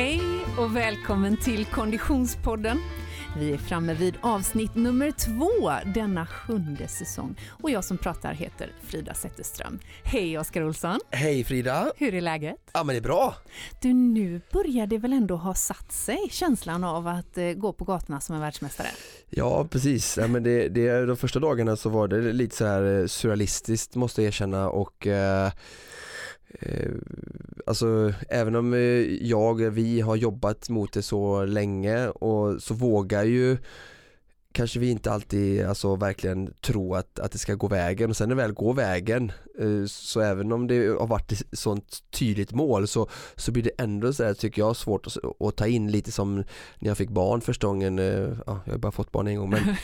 Hej och välkommen till Konditionspodden. Vi är framme vid avsnitt nummer två denna sjunde säsong och jag som pratar heter Frida Zetterström. Hej Oskar Olsson! Hej Frida! Hur är läget? Ja men det är bra. Du, nu börjar det väl ändå ha satt sig känslan av att eh, gå på gatorna som en världsmästare? Ja precis, ja, men det, det, de första dagarna så var det lite så här eh, surrealistiskt måste jag erkänna och eh, eh, Alltså även om eh, jag, vi har jobbat mot det så länge och så vågar ju kanske vi inte alltid alltså verkligen tro att, att det ska gå vägen och sen när det väl går vägen eh, så även om det har varit ett sånt tydligt mål så, så blir det ändå så här, tycker jag svårt att, att, ta in lite som när jag fick barn första gången, ja, jag har bara fått barn en gång men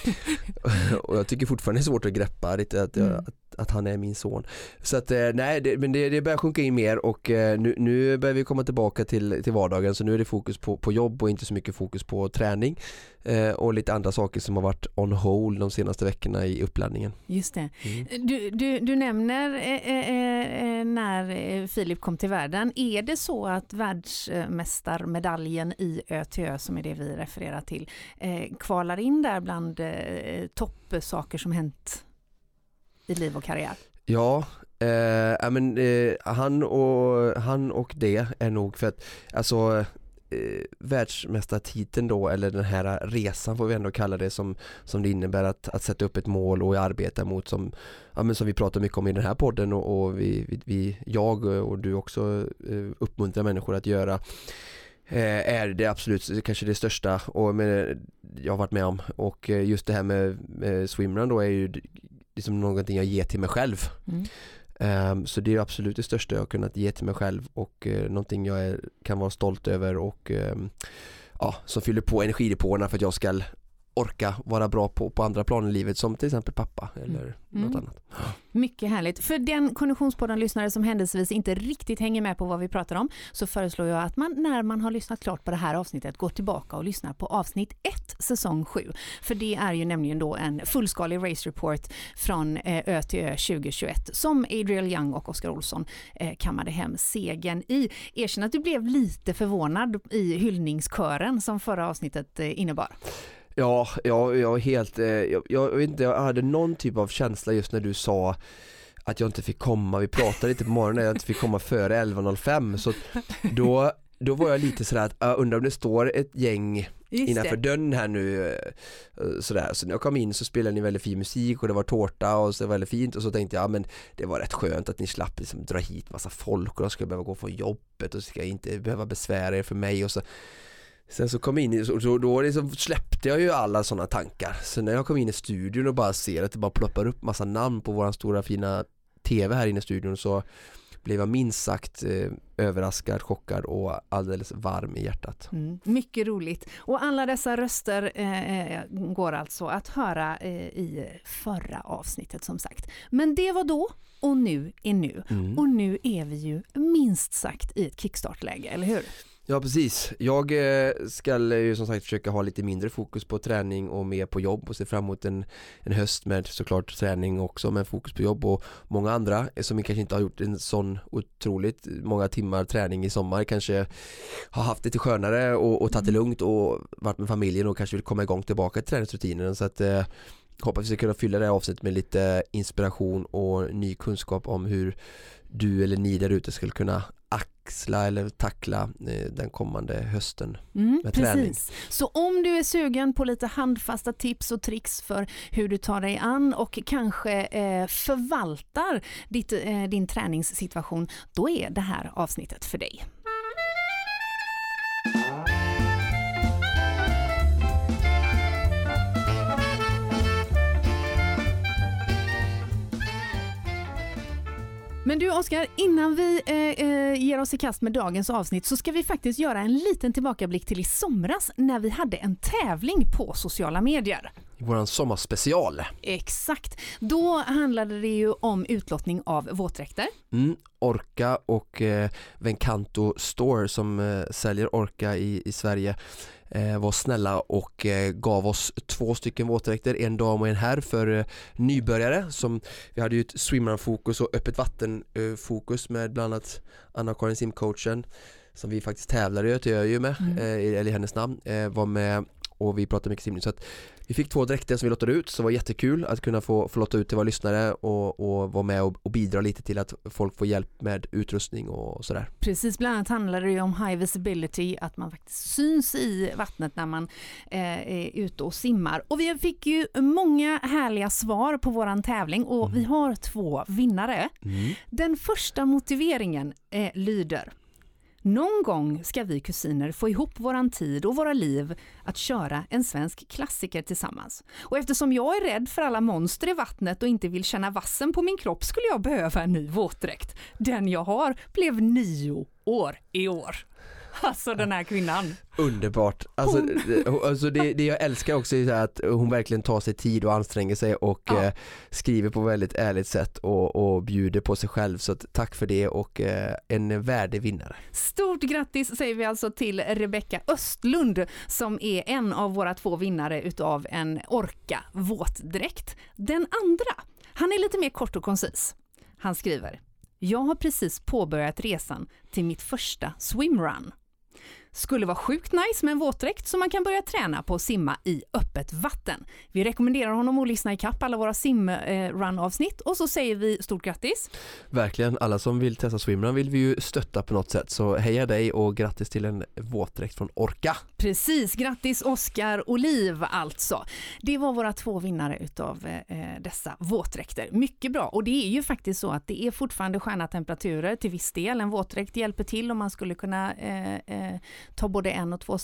och jag tycker fortfarande det är svårt att greppa lite att, jag, mm. att, att, han är min son. Så att eh, nej, det, men det, det börjar sjunka in mer och nu, nu börjar vi komma tillbaka till, till vardagen så nu är det fokus på, på jobb och inte så mycket fokus på träning och lite andra saker som har varit on hold de senaste veckorna i uppladdningen. Just det. Mm. Du, du, du nämner eh, eh, när Filip kom till världen. Är det så att världsmästarmedaljen i ÖTÖ, som är det vi refererar till, eh, kvalar in där bland eh, toppsaker som hänt i liv och karriär? Ja, eh, men, eh, han, och, han och det är nog för att alltså eh, världsmästartiteln då eller den här resan får vi ändå kalla det som, som det innebär att, att sätta upp ett mål och arbeta mot som, ja, men som vi pratar mycket om i den här podden och, och vi, vi, jag och du också eh, uppmuntrar människor att göra eh, är det absolut kanske det största och med, jag har varit med om och eh, just det här med, med swimrun då är ju liksom någonting jag ger till mig själv. Mm. Um, så det är absolut det största jag har kunnat ge till mig själv och uh, någonting jag är, kan vara stolt över och um, ja, som fyller på energidepåerna för att jag ska orka vara bra på, på andra plan i livet som till exempel pappa eller mm. något mm. annat. Mycket härligt. För den Konditionspodden-lyssnare som händelsevis inte riktigt hänger med på vad vi pratar om så föreslår jag att man när man har lyssnat klart på det här avsnittet går tillbaka och lyssnar på avsnitt 1 säsong 7. För det är ju nämligen då en fullskalig race report från eh, Ö till Ö 2021 som Adriel Young och Oskar Olsson eh, kammade hem segern i. Erkänn att du blev lite förvånad i hyllningskören som förra avsnittet eh, innebar. Ja, jag, jag helt, eh, jag, jag, vet inte, jag hade någon typ av känsla just när du sa att jag inte fick komma, vi pratade lite på morgonen, jag inte fick komma före 11.05 så då, då var jag lite sådär att jag undrar om det står ett gäng Just innanför det. dörren här nu eh, sådär. Så när jag kom in så spelade ni väldigt fin musik och det var tårta och så var det väldigt fint och så tänkte jag ja, men det var rätt skönt att ni slapp liksom dra hit massa folk och de skulle behöva gå från jobbet och så ska jag inte behöva besvära er för mig och så Sen så kom jag in i, så då liksom släppte jag ju alla sådana tankar. Så när jag kom in i studion och bara ser att det bara ploppar upp massa namn på våran stora fina TV här inne i studion så blev jag minst sagt eh, överraskad, chockad och alldeles varm i hjärtat. Mm, mycket roligt. Och alla dessa röster eh, eh, går alltså att höra eh, i förra avsnittet som sagt. Men det var då och nu är nu. Mm. Och nu är vi ju minst sagt i ett kickstartläge, eller hur? Ja precis, jag eh, ska ju som sagt försöka ha lite mindre fokus på träning och mer på jobb och se fram emot en, en höst med såklart träning också med fokus på jobb och många andra som kanske inte har gjort en sån otroligt många timmar träning i sommar kanske har haft lite skönare och, och tagit det mm. lugnt och varit med familjen och kanske vill komma igång tillbaka till träningsrutinen så att eh, hoppas vi ska kunna fylla det här avsnittet med lite inspiration och ny kunskap om hur du eller ni där ute skulle kunna axla eller tackla eh, den kommande hösten mm, med precis. träning. Så om du är sugen på lite handfasta tips och tricks för hur du tar dig an och kanske eh, förvaltar ditt, eh, din träningssituation, då är det här avsnittet för dig. Men du Oskar, innan vi eh, eh, ger oss i kast med dagens avsnitt så ska vi faktiskt göra en liten tillbakablick till i somras när vi hade en tävling på sociala medier. I våran sommarspecial. Exakt. Då handlade det ju om utlottning av våtdräkter. Mm, Orca och eh, Vencanto Store som eh, säljer Orca i, i Sverige var snälla och eh, gav oss två stycken våtdräkter, en dam och en herr för eh, nybörjare som vi hade ju ett swimrun-fokus och öppet vatten-fokus med bland annat Anna-Karin simcoachen som vi faktiskt tävlar i Göteborg med, Mm. eh, eller i hennes namn, eh, var med och vi pratade med simning så att vi fick två dräkter som vi lottade ut så det var jättekul att kunna få, få lotta ut till våra lyssnare och, och vara med och, och bidra lite till att folk får hjälp med utrustning och sådär. Precis, bland annat handlar det ju om high visibility, att man faktiskt syns i vattnet när man eh, är ute och simmar. Och vi fick ju många härliga svar på våran tävling och vi har två vinnare. Den första motiveringen eh, lyder någon gång ska vi kusiner få ihop våran tid och våra liv att köra en svensk klassiker tillsammans. Och eftersom jag är rädd för alla monster i vattnet och inte vill känna vassen på min kropp skulle jag behöva en ny våtdräkt. Den jag har blev nio år i år. Alltså den här kvinnan. Underbart. Alltså, det- alltså det, det jag älskar också är att hon verkligen tar sig tid och anstränger sig och Ja. eh, skriver på väldigt ärligt sätt och, och bjuder på sig själv. Så tack för det och eh, en värdig vinnare. Stort grattis säger vi alltså till Rebecka Östlund som är en av våra två vinnare utav en Orka våtdräkt. Den andra, han är lite mer kort och koncis. Han skriver Jag har precis påbörjat resan till mitt första swimrun. Skulle vara sjukt nice med en våtdräkt så man kan börja träna på att simma i öppet vatten. Vi rekommenderar honom att lyssna ikapp alla våra simrun-avsnitt och så säger vi stort grattis. Verkligen, alla som vill testa swimrun vill vi ju stötta på något sätt. Så heja dig och grattis till en våtdräkt från Orka. Precis, grattis Oskar Oliv alltså. Det var våra två vinnare utav eh, dessa våtdräkter. Mycket bra och det är ju faktiskt så att det är fortfarande sköna temperaturer till viss del. En våtdräkt hjälper till om man skulle kunna eh, eh, ta både en och två eh,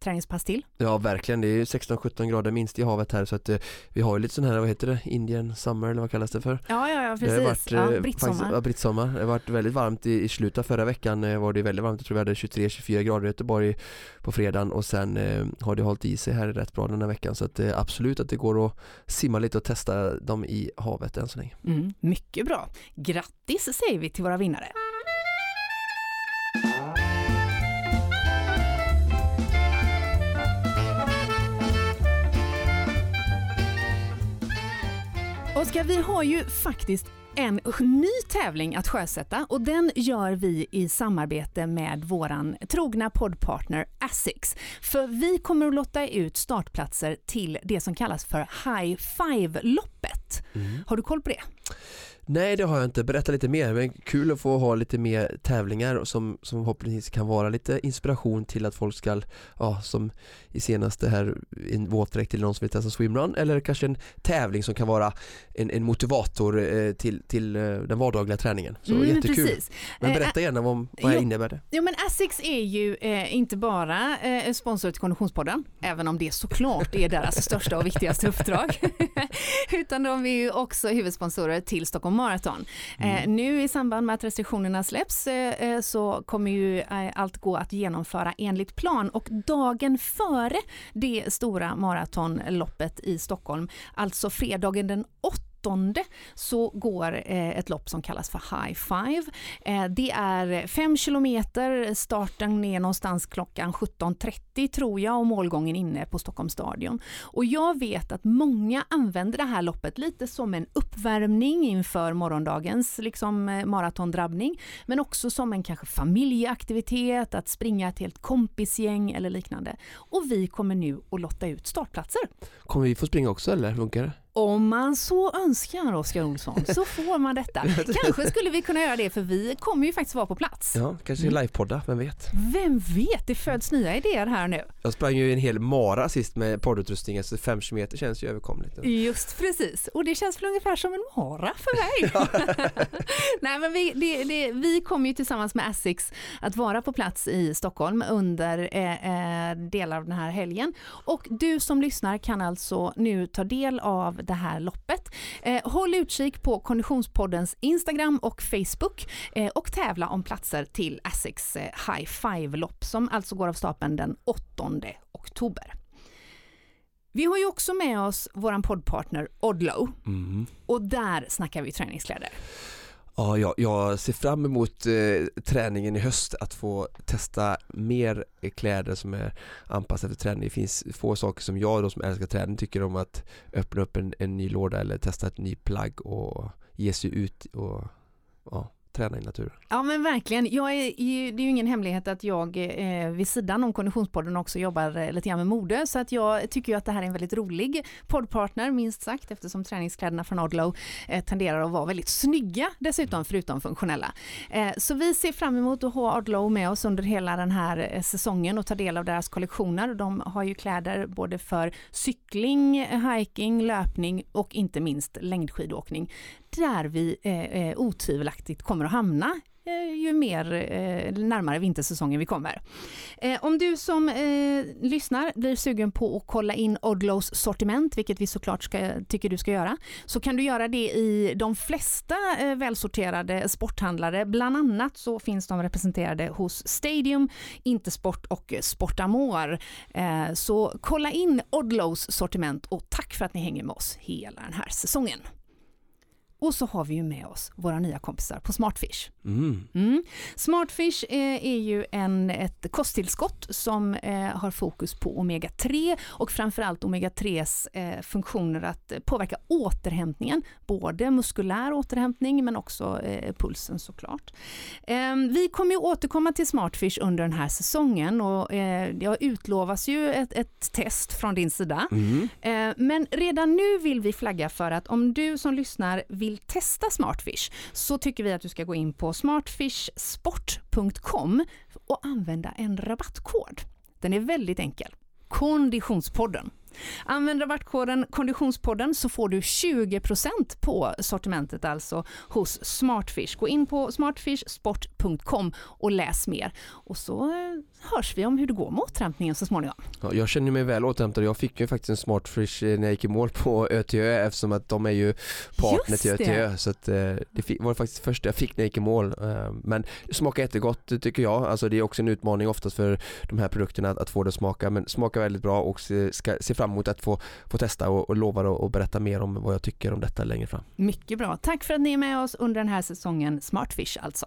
träningspass till. Ja verkligen, det är ju 16-17 grader minst i havet här så att eh, vi har ju lite sån här, vad heter det, Indian summer eller vad kallas det för? Ja, ja, ja Det har precis. varit, ja, eh, brittsommar. faktiskt- Ja, brittsommar. Det har varit väldigt varmt i, i slutet av förra veckan eh, var det väldigt varmt. Jag tror vi hade 23-24 grader i Göteborg på fredagen och sen eh, har det hållit i sig här rätt bra den här veckan så att eh, absolut att det går att simma lite och testa dem i havet än så länge. Mm, mycket bra. Grattis säger vi till våra vinnare. Oskar, vi har ju faktiskt en ny tävling att sjösätta och den gör vi i samarbete med våran trogna poddpartner Asics. För vi kommer att lotta ut startplatser till det som kallas för High Five-loppet. Har du koll på det? Nej det har jag inte, berätta lite mer. Men kul att få ha lite mer tävlingar som, som förhoppningsvis kan vara lite inspiration till att folk ska, ja som i senaste här, en våtdräkt till någon som vill testa swimrun eller kanske en tävling som kan vara en, en motivator eh, till, till eh, den vardagliga träningen. Så Mm, jättekul. Precis. Men Eh, berätta gärna om vad jo. innebär det? Jo men Asics är ju eh, inte bara eh, sponsor till Konditionspodden, även om det såklart är deras största och viktigaste uppdrag, utan de är ju också huvudsponsorer till Stockholm Marathon. Eh, nu i samband med att restriktionerna släpps eh, eh, så kommer ju eh, allt gå att genomföra enligt plan och dagen före det stora maratonloppet i Stockholm, alltså fredagen den 8 så går eh, ett lopp som kallas för High Five. Eh, det är 5 kilometer, starten är någonstans klockan 17.30 tror jag och målgången inne på Stockholms stadion. Och jag vet att många använder det här loppet lite som en uppvärmning inför morgondagens liksom, eh, maratondrabbning, men också som en kanske familjeaktivitet, att springa ett helt kompisgäng eller liknande. Och vi kommer nu att lotta ut startplatser. Kommer vi få springa också eller hur funkar det? Om man så önskar, Oskar Olsson, så får man detta. Kanske skulle vi kunna göra det, för vi kommer ju faktiskt vara på plats. Ja, kanske Mm. livepodda, vem vet? Vem vet, det föds nya idéer här nu. Jag sprang ju en hel mara sist med poddutrustning, så 5 km känns ju överkomligt. Just precis, och det känns väl ungefär som en mara för mig. Nej, men vi, det, det, vi kommer ju tillsammans med Asics att vara på plats i Stockholm under eh, eh, delar av den här helgen. Och du som lyssnar kan alltså nu ta del av det här loppet. Eh, håll utkik på Konditionspoddens Instagram och Facebook eh, och tävla om platser till Asics eh, High Five-lopp som alltså går av stapeln den 8 oktober. Vi har ju också med oss vår poddpartner Odlo Mm. och där snackar vi träningskläder. Ja, jag, jag ser fram emot eh, träningen i höst, att få testa mer kläder som är anpassade för träning. Det finns få saker som jag då som älskar träning tycker om att öppna upp en, en ny låda eller testa ett ny plagg och ge sig ut och ja, träna i naturen. Ja men verkligen. Jag är, det är ju ingen hemlighet att jag eh, vid sidan om Konditionspodden också jobbar eh, lite grann med mode så att jag tycker ju att det här är en väldigt rolig poddpartner minst sagt eftersom träningskläderna från Odlow eh, tenderar att vara väldigt snygga dessutom förutom funktionella. Eh, så vi ser fram emot att ha Odlow med oss under hela den här eh, säsongen och ta del av deras kollektioner. De har ju kläder både för cykling, hiking, löpning och inte minst längdskidåkning där vi eh, eh, otvivelaktigt kommer att hamna eh, ju mer eh, närmare vintersäsongen vi kommer. Eh, om du som eh, lyssnar blir sugen på att kolla in Odlows sortiment, vilket vi såklart ska, tycker du ska göra, så kan du göra det i de flesta eh, välsorterade sporthandlare. Bland annat så finns de representerade hos Stadium, Intersport och Sportamor. Eh, så kolla in Odlows sortiment och tack för att ni hänger med oss hela den här säsongen. Och så har vi ju med oss våra nya kompisar på Smartfish. Mm. Mm. Smartfish eh, är ju en, ett kosttillskott som eh, har fokus på omega-3 och framförallt omega-3s eh, funktioner att påverka återhämtningen, både muskulär återhämtning men också eh, pulsen såklart. Ehm, vi kommer ju återkomma till Smartfish under den här säsongen och eh, det utlovas ju ett, ett, test från din sida. Mm. Eh, men redan nu vill vi flagga för att om du som lyssnar vill testa Smartfish så tycker vi att du ska gå in på smartfishsport.com och använda en rabattkod. Den är väldigt enkel. Konditionspodden. Använd rabattkoden Konditionspodden så får du 20% på sortimentet alltså hos Smartfish. Gå in på smartfishsport.com och läs mer. Och så eh, hörs vi om hur det går med återhämtningen så småningom. Ja, jag känner mig väl återhämtad. Jag fick ju faktiskt en Smartfish eh, när jag gick i mål på ÖTÖ eftersom att de är ju partner till. ÖTÖ. Så att, eh, det var faktiskt det första jag fick när jag gick i mål. Eh, Men det smakar jättegott tycker jag. Alltså det är också en utmaning oftast för de här produkterna att, att få det att smaka. Men smakar väldigt bra och se, ska, se fram emot att få, få testa och, och lovar att och berätta mer om vad jag tycker om detta längre fram. Mycket bra. Tack för att ni är med oss under den här säsongen Smartfish alltså.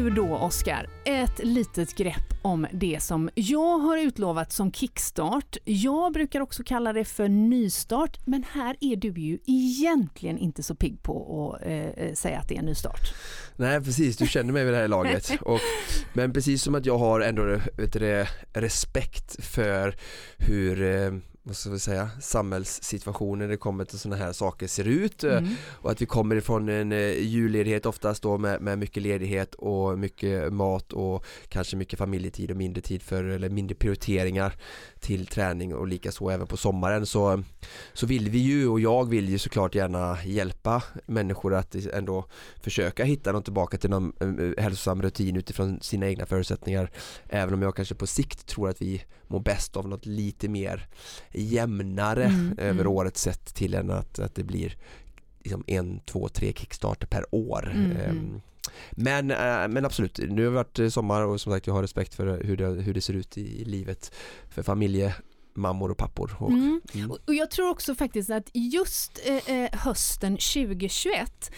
Nu då Oskar, ett litet grepp om det som jag har utlovat som kickstart. Jag brukar också kalla det för nystart, men här är du ju egentligen inte så pigg på att eh, eh säga att det är en nystart. Nej precis, du känner mig vid det här laget. Och, men precis som att jag har ändå vet du, respekt för hur eh, vad ska vi säga, samhällssituationen när det kommer till sådana här saker ser ut Mm. och att vi kommer ifrån en eh, julledighet oftast då med, med mycket ledighet och mycket mat och kanske mycket familjetid och mindre tid för eller mindre prioriteringar till träning och lika så även på sommaren så, så vill vi ju och jag vill ju såklart gärna hjälpa människor att ändå försöka hitta något tillbaka till någon eh, hälsosam rutin utifrån sina egna förutsättningar även om jag kanske på sikt tror att vi mår bäst av något lite mer jämnare Mm, över mm. året sett till än att, att det blir liksom en, två, tre kickstarter per år. Mm, Ehm, mm. Men, eh, men absolut, nu har det varit eh, sommar och som sagt jag har respekt för hur det, hur det ser ut i, livet för familjemammor och pappor. Och, Mm. mm. Och jag tror också faktiskt att just eh, eh, hösten 2021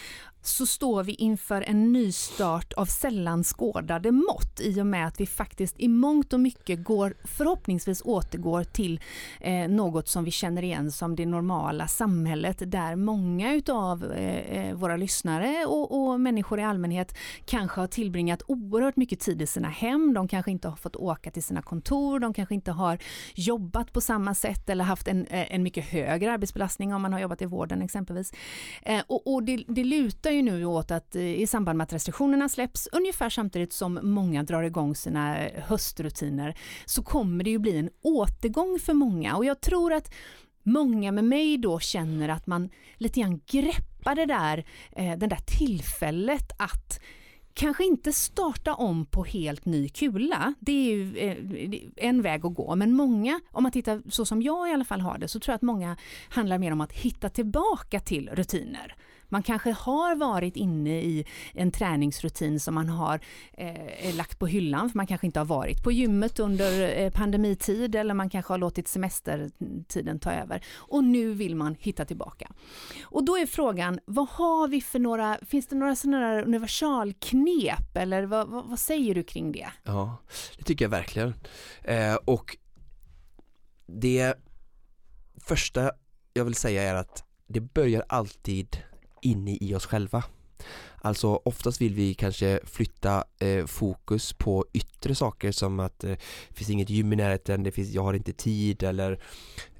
så står vi inför en nystart av sällan skådade mått i och med att vi faktiskt i mångt och mycket går, förhoppningsvis återgår till eh, något som vi känner igen som det normala samhället där många utav eh, eh, våra lyssnare och, och människor i allmänhet kanske har tillbringat oerhört mycket tid i sina hem, de kanske inte har fått åka till sina kontor, de kanske inte har jobbat på samma sätt eller haft en, eh, en mycket högre arbetsbelastning om man har jobbat i vården exempelvis. Eh, och och det, det lutar ju nu åt att eh, i samband med att restriktionerna släpps, ungefär samtidigt som många drar igång sina höstrutiner, så kommer det ju bli en återgång för många. Och jag tror att många med mig då känner att man lite grann greppar det där, eh, där tillfället att kanske inte starta om på helt ny kula. Det är ju eh, en väg att gå. Men många, om man tittar så som jag i alla fall har det, så tror jag att många handlar mer om att hitta tillbaka till rutiner. Man kanske har varit inne i en träningsrutin som man har eh, lagt på hyllan, för man kanske inte har varit på gymmet under eh, pandemitid eller man kanske har låtit semestertiden ta över. Och nu vill man hitta tillbaka. Och då är frågan, vad har vi för några, finns det några sådana där universalknep eller vad, vad, vad, säger du kring det? Ja, det tycker jag verkligen. Eh, och det första jag vill säga är att det börjar alltid inne i oss själva. Alltså oftast vill vi kanske flytta eh, fokus på yttre saker som att eh, det finns inget gym i närheten, det finns, jag har inte tid eller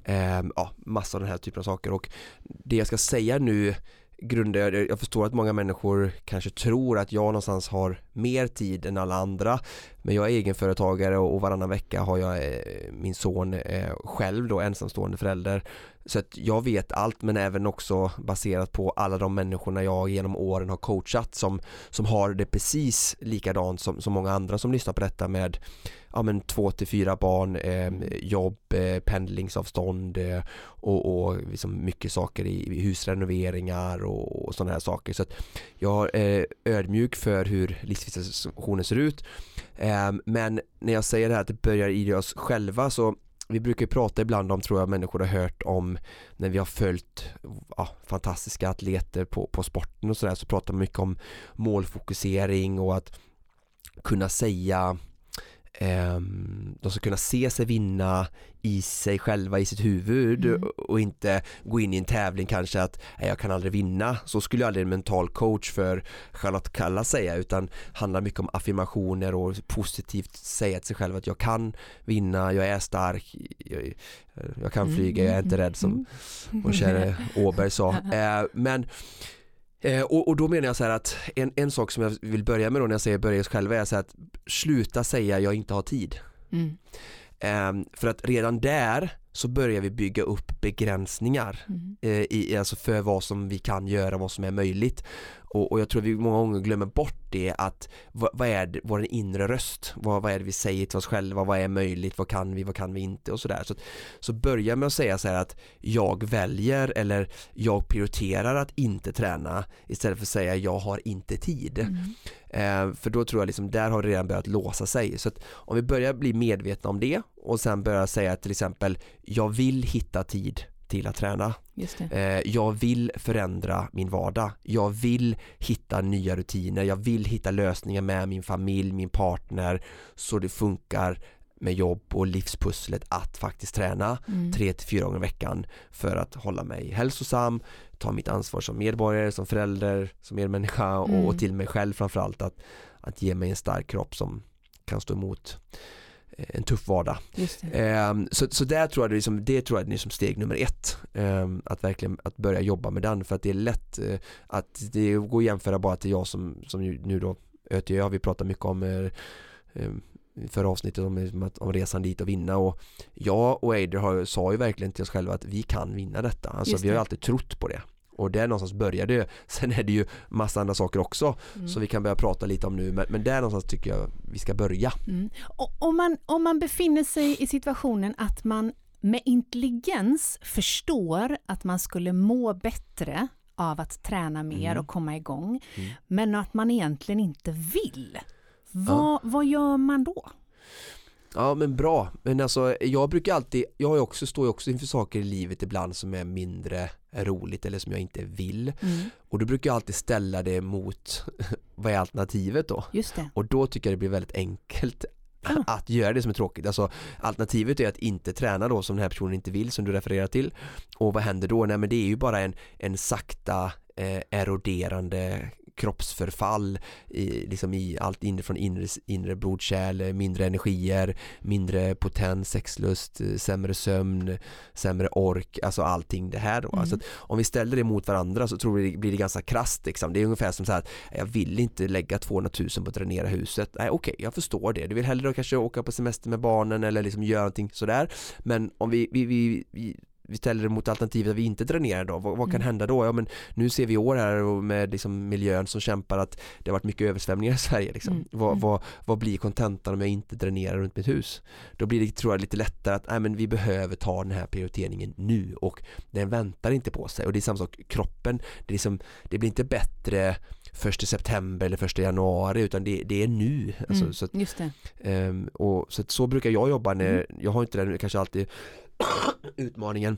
eh, ja, massa av den här typen av saker och det jag ska säga nu grundar jag förstår att många människor kanske tror att jag någonstans har mer tid än alla andra men jag är egenföretagare och varannan vecka har jag eh, min son eh, själv då ensamstående förälder så att jag vet allt men även också baserat på alla de människorna jag genom åren har coachat som, som har det precis likadant som, som många andra som lyssnar på detta med ja, men två till fyra barn, eh, jobb, eh, pendlingsavstånd eh, och, och liksom mycket saker i, i husrenoveringar och, och sådana här saker. Så att jag är eh, ödmjuk för hur livssituationen ser ut. Eh, men när jag säger det här att det börjar i oss själva så vi brukar prata ibland om, tror jag människor har hört om när vi har följt ja, fantastiska atleter på, på sporten och sådär så pratar man mycket om målfokusering och att kunna säga de ska kunna se sig vinna i sig själva, i sitt huvud mm. och inte gå in i en tävling kanske att jag kan aldrig vinna. Så skulle aldrig en mental coach för Charlotte Kalla säga utan handlar mycket om affirmationer och positivt säga till sig själv att jag kan vinna, jag är stark, jag, jag kan flyga, jag är inte rädd som mm. vår käre Åberg sa. Ehm, men Eh, och, och, då menar jag så här att en, en sak som jag vill börja med då när jag säger börja själv är så att sluta säga jag inte har tid. Mm. Eh, för att redan där så börjar vi bygga upp begränsningar mm. eh, i, alltså för vad som vi kan göra, vad som är möjligt och, och jag tror vi många gånger glömmer bort det att vad, vad är det, vår inre röst, vad, vad är det vi säger till oss själva, vad är möjligt, vad kan vi, vad kan vi inte och sådär. Så, så börja med att säga så här att jag väljer eller jag prioriterar att inte träna istället för att säga jag har inte tid. Mm. Eh, för då tror jag liksom där har det redan börjat låsa sig. Så att om vi börjar bli medvetna om det och sen börjar säga till exempel jag vill hitta tid till att träna. Eh, jag vill förändra min vardag. Jag vill hitta nya rutiner. Jag vill hitta lösningar med min familj, min partner så det funkar med jobb och livspusslet att faktiskt träna mm. tre till fyra gånger i veckan för att hålla mig hälsosam, ta mitt ansvar som medborgare, som förälder, som medmänniska och, mm. och till mig själv framförallt att, att ge mig en stark kropp som kan stå emot en tuff vardag. Um, så, så där tror jag det, liksom, det tror jag är liksom steg nummer ett. Um, att verkligen att börja jobba med den för att det är lätt uh, att det går att jämföra bara till jag som, som nu då ÖTÖ har vi pratat mycket om uh, um, förra avsnittet om, om resan dit och vinna och jag och Eider har, sa ju verkligen till oss själva att vi kan vinna detta. Alltså vi har alltid trott på det. Och där någonstans börjar det. Sen är det ju massa andra saker också mm. som vi kan börja prata lite om nu. Men, men där någonstans tycker jag vi ska börja. Mm. om, man, om man befinner sig i situationen att man med intelligens förstår att man skulle må bättre av att träna mer mm. och komma igång. Mm. Men att man egentligen inte vill. Vad, ja. vad gör man då? Ja men bra, men alltså jag brukar alltid, jag också, står ju också inför saker i livet ibland som är mindre roligt eller som jag inte vill mm. och då brukar jag alltid ställa det mot vad är alternativet då? Just det. Och då tycker jag det blir väldigt enkelt ah. att göra det som är tråkigt. Alltså alternativet är att inte träna då som den här personen inte vill som du refererar till. Och vad händer då? Nej men det är ju bara en, en sakta eh, eroderande kroppsförfall i, liksom i allt inifrån inre, inre blodkärl, mindre energier, mindre potens, sexlust, sämre sömn, sämre ork, alltså allting det här då. Mm. Alltså om vi ställer det mot varandra så tror vi det blir det ganska krasst liksom. Det är ungefär som så här att jag vill inte lägga 200 000 på att dränera huset. Nej okej, okay, jag förstår det. Du vill hellre kanske åka på semester med barnen eller liksom göra någonting sådär. Men om vi, vi, vi, vi vi ställer det mot alternativet att vi inte dränerar då, vad, vad kan Mm. hända då? Ja men nu ser vi i år här med liksom miljön som kämpar att det har varit mycket översvämningar i Sverige liksom. Mm. Vad, Mm. vad, vad blir kontentan om jag inte dränerar runt mitt hus? Då blir det tror jag lite lättare att nej, men vi behöver ta den här prioriteringen nu och den väntar inte på sig och det är samma sak, kroppen, det, är liksom, det blir inte bättre första september eller första januari utan det, det är nu. Alltså, Mm, så, att, ehm, och, så, att så brukar jag jobba när, Mm. jag har inte den kanske alltid utmaningen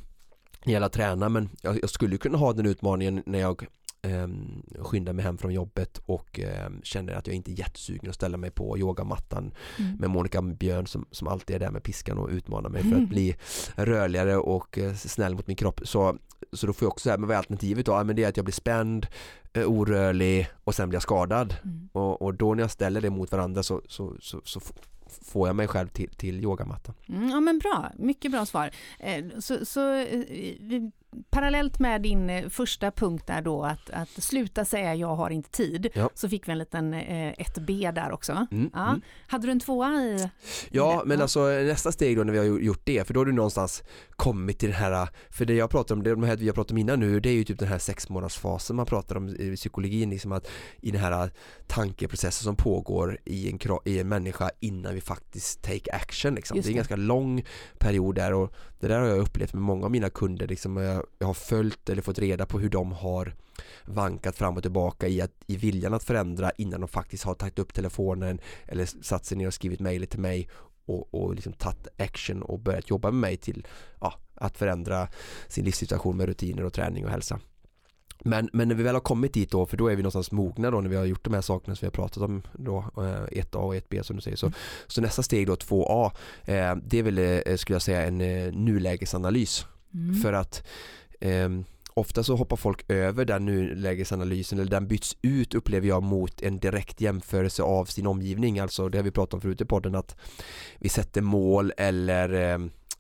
när det gäller att träna men jag, jag skulle kunna ha den utmaningen när jag um, skyndar mig hem från jobbet och ehm, känner att jag inte är jättesugen att ställa mig på yogamattan Mm. med Monica Björn som, som alltid är där med piskan och utmanar mig för Mm. att bli rörligare och eh, snäll mot min kropp. Så, så då får jag också säga, men vad är alternativet då? Ja, men det är att jag blir spänd, eh, orörlig och sen blir jag skadad. Mm. Och, och då när jag ställer det mot varandra så, så, så, så får jag mig själv till, till yogamattan. Mm, ja men bra, mycket bra svar. Eh, Så, så eh, vi- parallellt med din eh, första punkt där då att, att sluta säga jag har inte tid, Ja. så fick vi en liten eh, ett B där också. Mm, Ja. mm. Hade du en tvåa i? Ja, det. men alltså nästa steg då när vi har gjort det, för då har du någonstans kommit till den här, för det jag pratar om, det de här vi har pratat om innan nu, det är ju typ den här sex månadersfasen man pratar om i psykologin, liksom att i den här tankeprocessen som pågår i en, i en människa innan vi faktiskt take action liksom. Just Det är en ganska lång period där och det där har jag upplevt med många av mina kunder, liksom, jag, har följt eller fått reda på hur de har vankat fram och tillbaka i, att, i viljan att förändra innan de faktiskt har tagit upp telefonen eller satt sig ner och skrivit mejlet till mig och, och liksom tagit action och börjat jobba med mig till ja, att förändra sin livssituation med rutiner och träning och hälsa. Men, men när vi väl har kommit dit då, för då är vi någonstans mogna då när vi har gjort de här sakerna som vi har pratat om då, eh, 1A och 1B som du säger. Så, så nästa steg då, 2A, eh, det är väl, eh, skulle jag säga, en eh, nulägesanalys. Mm. För att eh, ofta så hoppar folk över den nulägesanalysen eller den byts ut upplever jag mot en direkt jämförelse av sin omgivning. Alltså det har vi pratat om förut i podden att vi sätter mål eller eh,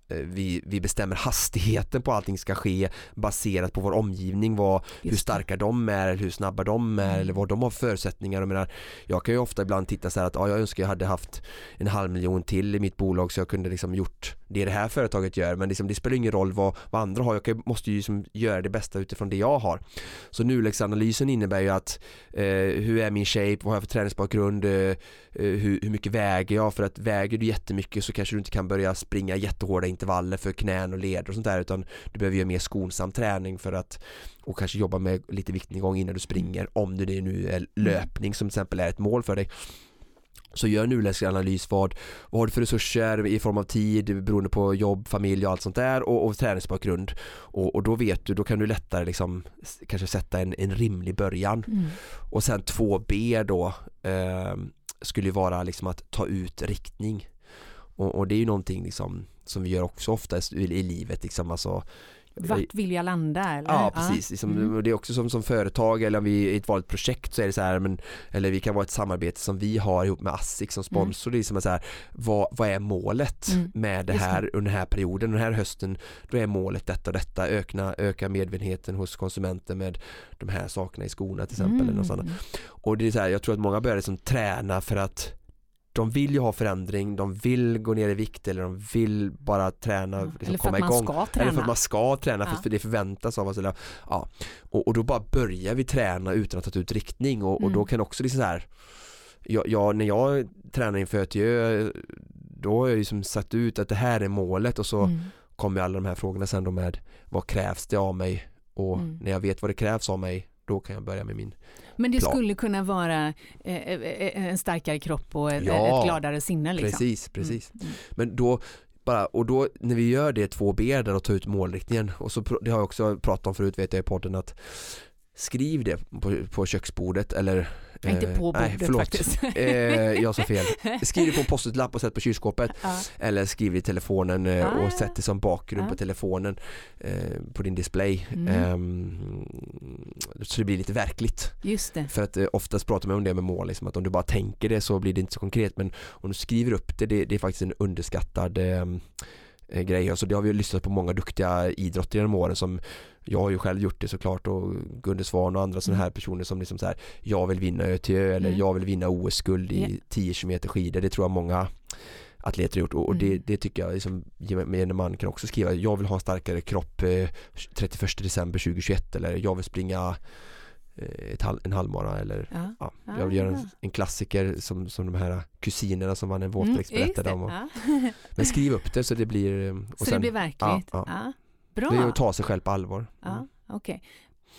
vi, vi bestämmer hastigheten på allting ska ske baserat på vår omgivning, vad, hur starka de är, hur snabba de är Mm. eller vad de har för förutsättningar. Jag, menar, jag kan ju ofta ibland titta så här att ja, jag önskar jag hade haft en halv miljon till i mitt bolag så jag kunde liksom gjort det det här företaget gör men liksom, det spelar ingen roll vad, vad andra har, jag kan, måste ju liksom göra det bästa utifrån det jag har. Så nulägesanalysen innebär ju att eh, hur är min shape, vad har jag för träningsbakgrund, eh, eh, hur, hur mycket väger jag för att väger du jättemycket så kanske du inte kan börja springa jättehårda intervaller för knän och leder och sånt där utan du behöver göra mer skonsam träning för att och kanske jobba med lite viktnedgång innan du springer om det nu är löpning som till exempel är ett mål för dig. Så gör en nulägesanalys vad, vad har du för resurser i form av tid beroende på jobb, familj och allt sånt där och, och träningsbakgrund. Och, och då vet du, då kan du lättare liksom kanske sätta en, en rimlig början. Mm. och sen 2B då eh, skulle vara liksom att ta ut riktning och, och det är ju någonting liksom som vi gör också oftast i, i livet liksom alltså Vart vill jag landa? Eller? Ja precis, liksom, Mm. och det är också som, som företag eller om vi är i ett vanligt projekt så är det så här men, eller vi kan vara ett samarbete som vi har ihop med ASSIQ som sponsor, det är som att så här, vad, vad är målet Mm, med det just det. här under den här perioden, den här hösten då är målet detta och detta, öka, öka medvetenheten hos konsumenten med de här sakerna i skorna till exempel eller något sånt. Mm. Och det är så här, jag tror att många börjar liksom träna för att de vill ju ha förändring, de vill gå ner i vikt eller de vill bara träna, Ja, liksom komma igång. träna. Eller för att man ska träna, Ja. för, det förväntas av oss. Eller, ja. och, och då bara börjar vi träna utan att ha tagit ut riktning och, och då Mm. kan också liksom så här jag, jag, när jag tränar inför gö, då har jag ju liksom satt ut att det här är målet och så Mm. kommer alla de här frågorna sen då med vad krävs det av mig och Mm. när jag vet vad det krävs av mig då kan jag börja med min Men det plan. skulle kunna vara eh, eh, en starkare kropp och ett, Ja, ett gladare sinne. Liksom. Precis, precis. Mm. Men då bara, och då när vi gör det 2B där och tar ut målriktningen och så det har jag också pratat om förut vet jag i podden att skriv det på, på köksbordet eller Inte på bordet nej, förlåt. faktiskt. Eh, jag sa fel. Skriv det på en post-it-lapp och sätt på kylskåpet ja. eller skriv det i telefonen eh, Ah. och sätt det som bakgrund Ah. på telefonen eh, på din display. Mm. Ehm, så det blir lite verkligt. Just det. För att eh, oftast pratar man om det med mål, liksom, att om du bara tänker det så blir det inte så konkret men om du skriver upp det, det, det är faktiskt en underskattad eh, eh, grej. Alltså det har vi ju lyssnat på många duktiga idrottare genom åren som jag har ju själv gjort det såklart och Gunde Svan och andra sådana här personer som liksom så här jag vill vinna ÖTÖ eller Mm. jag vill vinna OS-guld i Ja. 10 km skidor. Det tror jag många atleter gjort och, och det, Mm. det tycker jag liksom, gemene man kan också skriva, jag vill ha en starkare kropp eh, 31 december 2021 eller jag vill springa halv, en halvmara eller Ja. ja, jag vill göra en, en klassiker som, som de här kusinerna som vann en Mm, våtdräkt just berättade om. Och, Ja. Men skriv upp det så det blir eh, och Så det blir verkligt? ja, Bra. det är att ta sig själv på allvar. Mm. Ja, okej.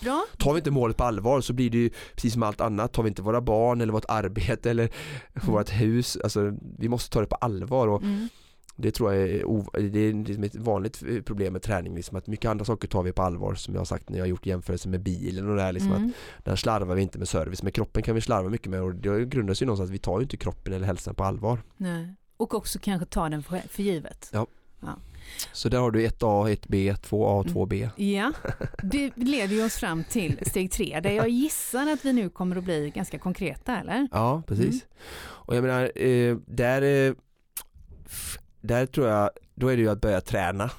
Bra. Tar vi inte målet på allvar så blir det ju precis som allt annat, tar vi inte våra barn eller vårt arbete eller Mm. vårt hus, alltså vi måste ta det på allvar och Mm. Det tror jag är, det är liksom ett vanligt eh, problem med träning, liksom att mycket andra saker tar vi på allvar som jag har sagt när jag har gjort jämförelser med bilen och det här liksom Mm. att där slarvar vi inte med service, men kroppen kan vi slarva mycket med och det grundar sig ju någonstans att vi tar ju inte kroppen eller hälsan på allvar. Nej. Och också kanske ta den för, för givet. Så där har du 1A, 1B, 2A, Mm. 2B. Ja, det leder ju oss fram till steg tre där jag gissar att vi nu kommer att bli ganska konkreta eller? Ja, precis. Mm. Och jag menar, eh, där, eh, där tror jag, då är det ju att börja träna.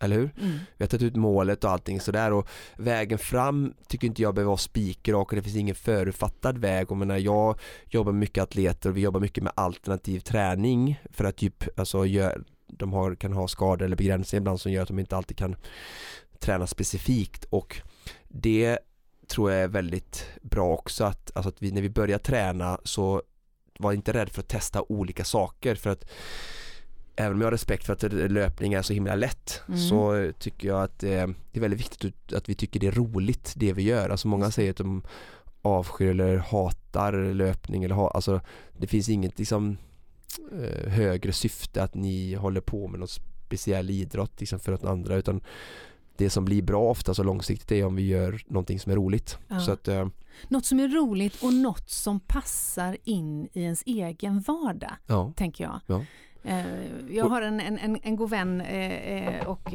Eller hur? Mm. Vi har tagit ut målet och allting sådär och vägen fram tycker inte jag behöver vara spikrak och det finns ingen förutfattad väg. Och menar, jag jobbar mycket atleter och vi jobbar mycket med alternativ träning för att typ, alltså, gör, de har, kan ha skador eller begränsningar ibland som gör att de inte alltid kan träna specifikt och det tror jag är väldigt bra också att, alltså att vi, när vi börjar träna så var inte rädd för att testa olika saker för att även om jag har respekt för att löpning är så himla lätt Mm. så tycker jag att eh, det är väldigt viktigt att- vi tycker det är roligt det vi gör. Alltså många säger att de avskyr eller hatar löpning eller ha, alltså det finns inget liksom eh, högre syfte att ni håller på med någon speciell idrott liksom för att andra utan det som blir bra ofta så långsiktigt är om vi gör någonting som är roligt. Ja. Så att, eh, Något som är roligt och något som passar in i ens egen vardag, ja. tänker jag. Ja. Eh, Jag har en, en, en, god vän eh, eh, och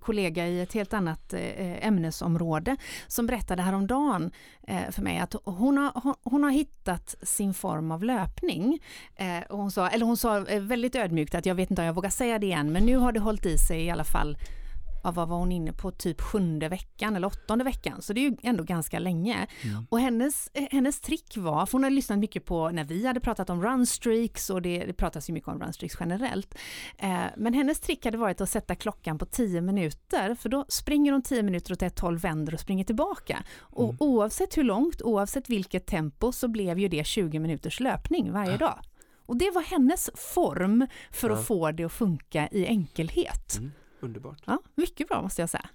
kollega i ett helt annat ämnesområde som berättade häromdagen för mig att hon har, hon, har hittat sin form av löpning. Hon sa, eller hon sa väldigt ödmjukt att jag vet inte om jag vågar säga det än men nu har det hållit i sig i alla fall ja, vad var hon inne på, typ sjunde veckan eller åttonde veckan, så det är ju ändå ganska länge. Mm. Och hennes, eh, hennes trick var, för hon hade lyssnat mycket på när vi hade pratat om runstreaks och det, det pratas ju mycket om runstreaks generellt. Eh, men hennes trick hade varit att sätta klockan på 10 minuter, för då springer hon 10 minuter åt ett håll, vänder och springer tillbaka. Och Mm. oavsett hur långt, oavsett vilket tempo, så blev ju det 20 minuters löpning varje dag. Och det var hennes form för Ja. att få det att funka i enkelhet. Mm. Underbart. Ja, mycket bra måste jag säga.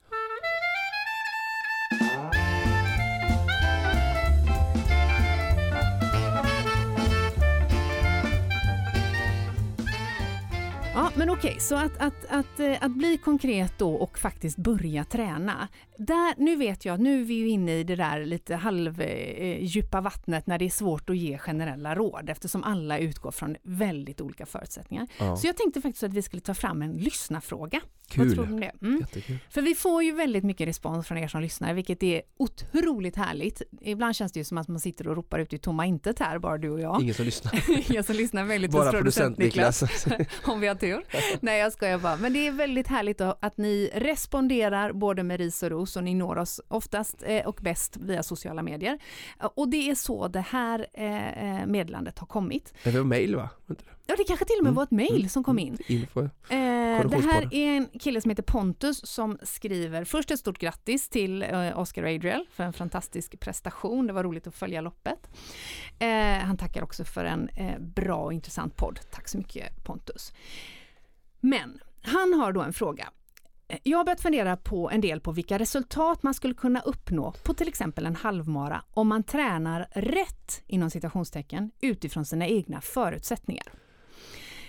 Men okej, så att, att, att, eh, att bli konkret då och faktiskt börja träna. Där, nu vet jag, nu är vi ju inne i det där lite halvdjupa vattnet när det är svårt att ge generella råd eftersom alla utgår från väldigt olika förutsättningar. Ja. Så jag tänkte faktiskt att vi skulle ta fram en lyssnarfråga. Vad tror du Kul. om det? Mm. Jättekul. För vi får ju väldigt mycket respons från er som lyssnar, vilket är otroligt härligt. Ibland känns det ju som att man sitter och ropar ut i tomma intet här, bara du och jag. Ingen som lyssnar. jag som lyssnar väldigt Bara hos producent Niklas. om vi har tur. Nej, jag skojar bara. Men det är väldigt härligt att, ni responderar både med ris och ros och ni når oss oftast eh, och bäst via sociala medier. Eh, Och det är så det här eh, meddelandet har kommit. Det var mail va? Ja, det kanske till och med Mm, var ett mejl mm, som kom in. Info. Eh, det här är en kille som heter Pontus som skriver först ett stort grattis till eh, Oscar Adriel för en fantastisk prestation. Det var roligt att följa loppet. Eh, han tackar också för en bra och intressant podd. Tack så mycket Pontus. Men han har då en fråga. Eh, Jag har börjat fundera på en del på vilka resultat man skulle kunna uppnå på till exempel en halvmara om man tränar rätt inom citationstecken utifrån sina egna förutsättningar.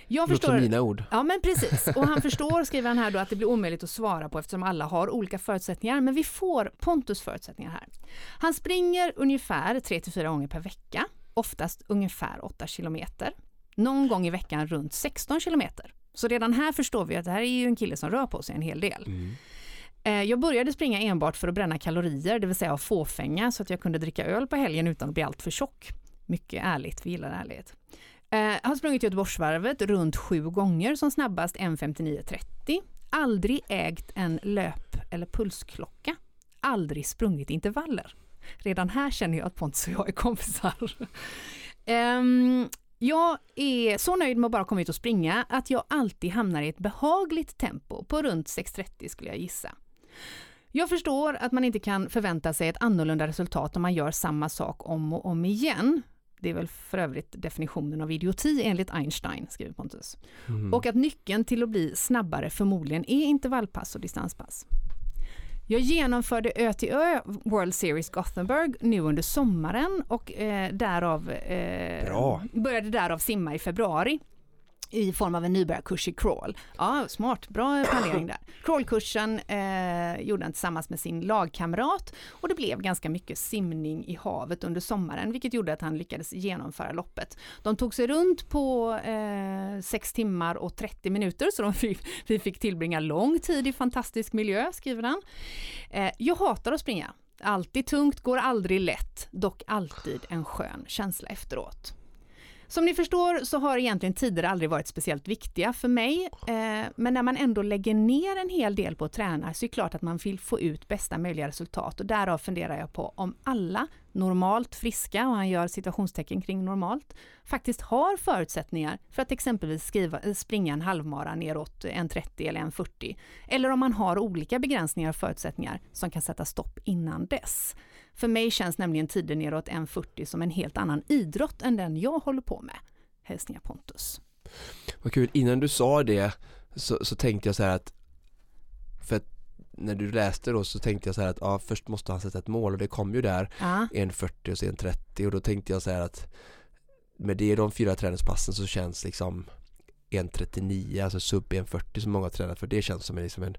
Jag Låter som mina ord. Ja men precis, och han förstår, skriver han här då, att det blir omöjligt att svara på eftersom alla har olika förutsättningar. Men vi får Pontus förutsättningar här. Han springer ungefär 3-4 gånger per vecka, oftast ungefär 8 kilometer. Någon gång i veckan runt 16 kilometer. Så redan här förstår vi att det här är ju en kille som rör på sig en hel del. Mm. Eh, Jag började springa enbart för att bränna kalorier, det vill säga fåfänga så att jag kunde dricka öl på helgen utan att bli alltför tjock. Mycket ärligt, vi gillar ärlighet. Eh, Jag har sprungit Göteborgsvarvet runt sju gånger som snabbast 1.59.30. Aldrig ägt en löp eller pulsklocka. Aldrig sprungit intervaller. Redan här känner jag att Pontus och jag är kompisar. Jag är så nöjd med att bara komma ut och springa att jag alltid hamnar i ett behagligt tempo på runt 6.30 skulle jag gissa. Jag förstår att man inte kan förvänta sig ett annorlunda resultat om man gör samma sak om och om igen. Det är väl för övrigt definitionen av idioti enligt Einstein, skriver Pontus. Mm. Och att nyckeln till att bli snabbare förmodligen är intervallpass och distanspass. Jag genomförde Ö till Ö World Series Gothenburg nu under sommaren och eh, därav eh, började därav simma i februari i form av en nybörjarkurs i crawl. Ja, smart, bra planering där. Crawlkursen eh, gjorde han tillsammans med sin lagkamrat och det blev ganska mycket simning i havet under sommaren, vilket gjorde att han lyckades genomföra loppet. De tog sig runt på eh, 6 timmar och 30 minuter, så de fick, vi fick tillbringa lång tid i fantastisk miljö, skriver han. Eh, jag hatar att springa. Alltid tungt, går aldrig lätt, dock alltid en skön känsla efteråt. Som ni förstår så har egentligen tider aldrig varit speciellt viktiga för mig, eh, men när man ändå lägger ner en hel del på att träna så är det klart att man vill få ut bästa möjliga resultat och därav funderar jag på om alla normalt friska, och han gör situationstecken kring normalt, faktiskt har förutsättningar för att exempelvis skriva, eh, springa en halvmara neråt eh, 1.30 eller 1.40, eller om man har olika begränsningar och förutsättningar som kan sätta stopp innan dess. För mig känns nämligen tiden neråt 1.40 som en helt annan idrott än den jag håller på med. Hälsningar Pontus. Vad kul, innan du sa det så, så tänkte jag så här att för att när du läste då så tänkte jag så här att ja, först måste han sätta ett mål och det kom ju där ja. 1.40 och sen 1.30 och då tänkte jag så här att med det de fyra träningspassen så känns liksom 1.39, alltså sub 1.40 som många har tränat för det känns som en, liksom en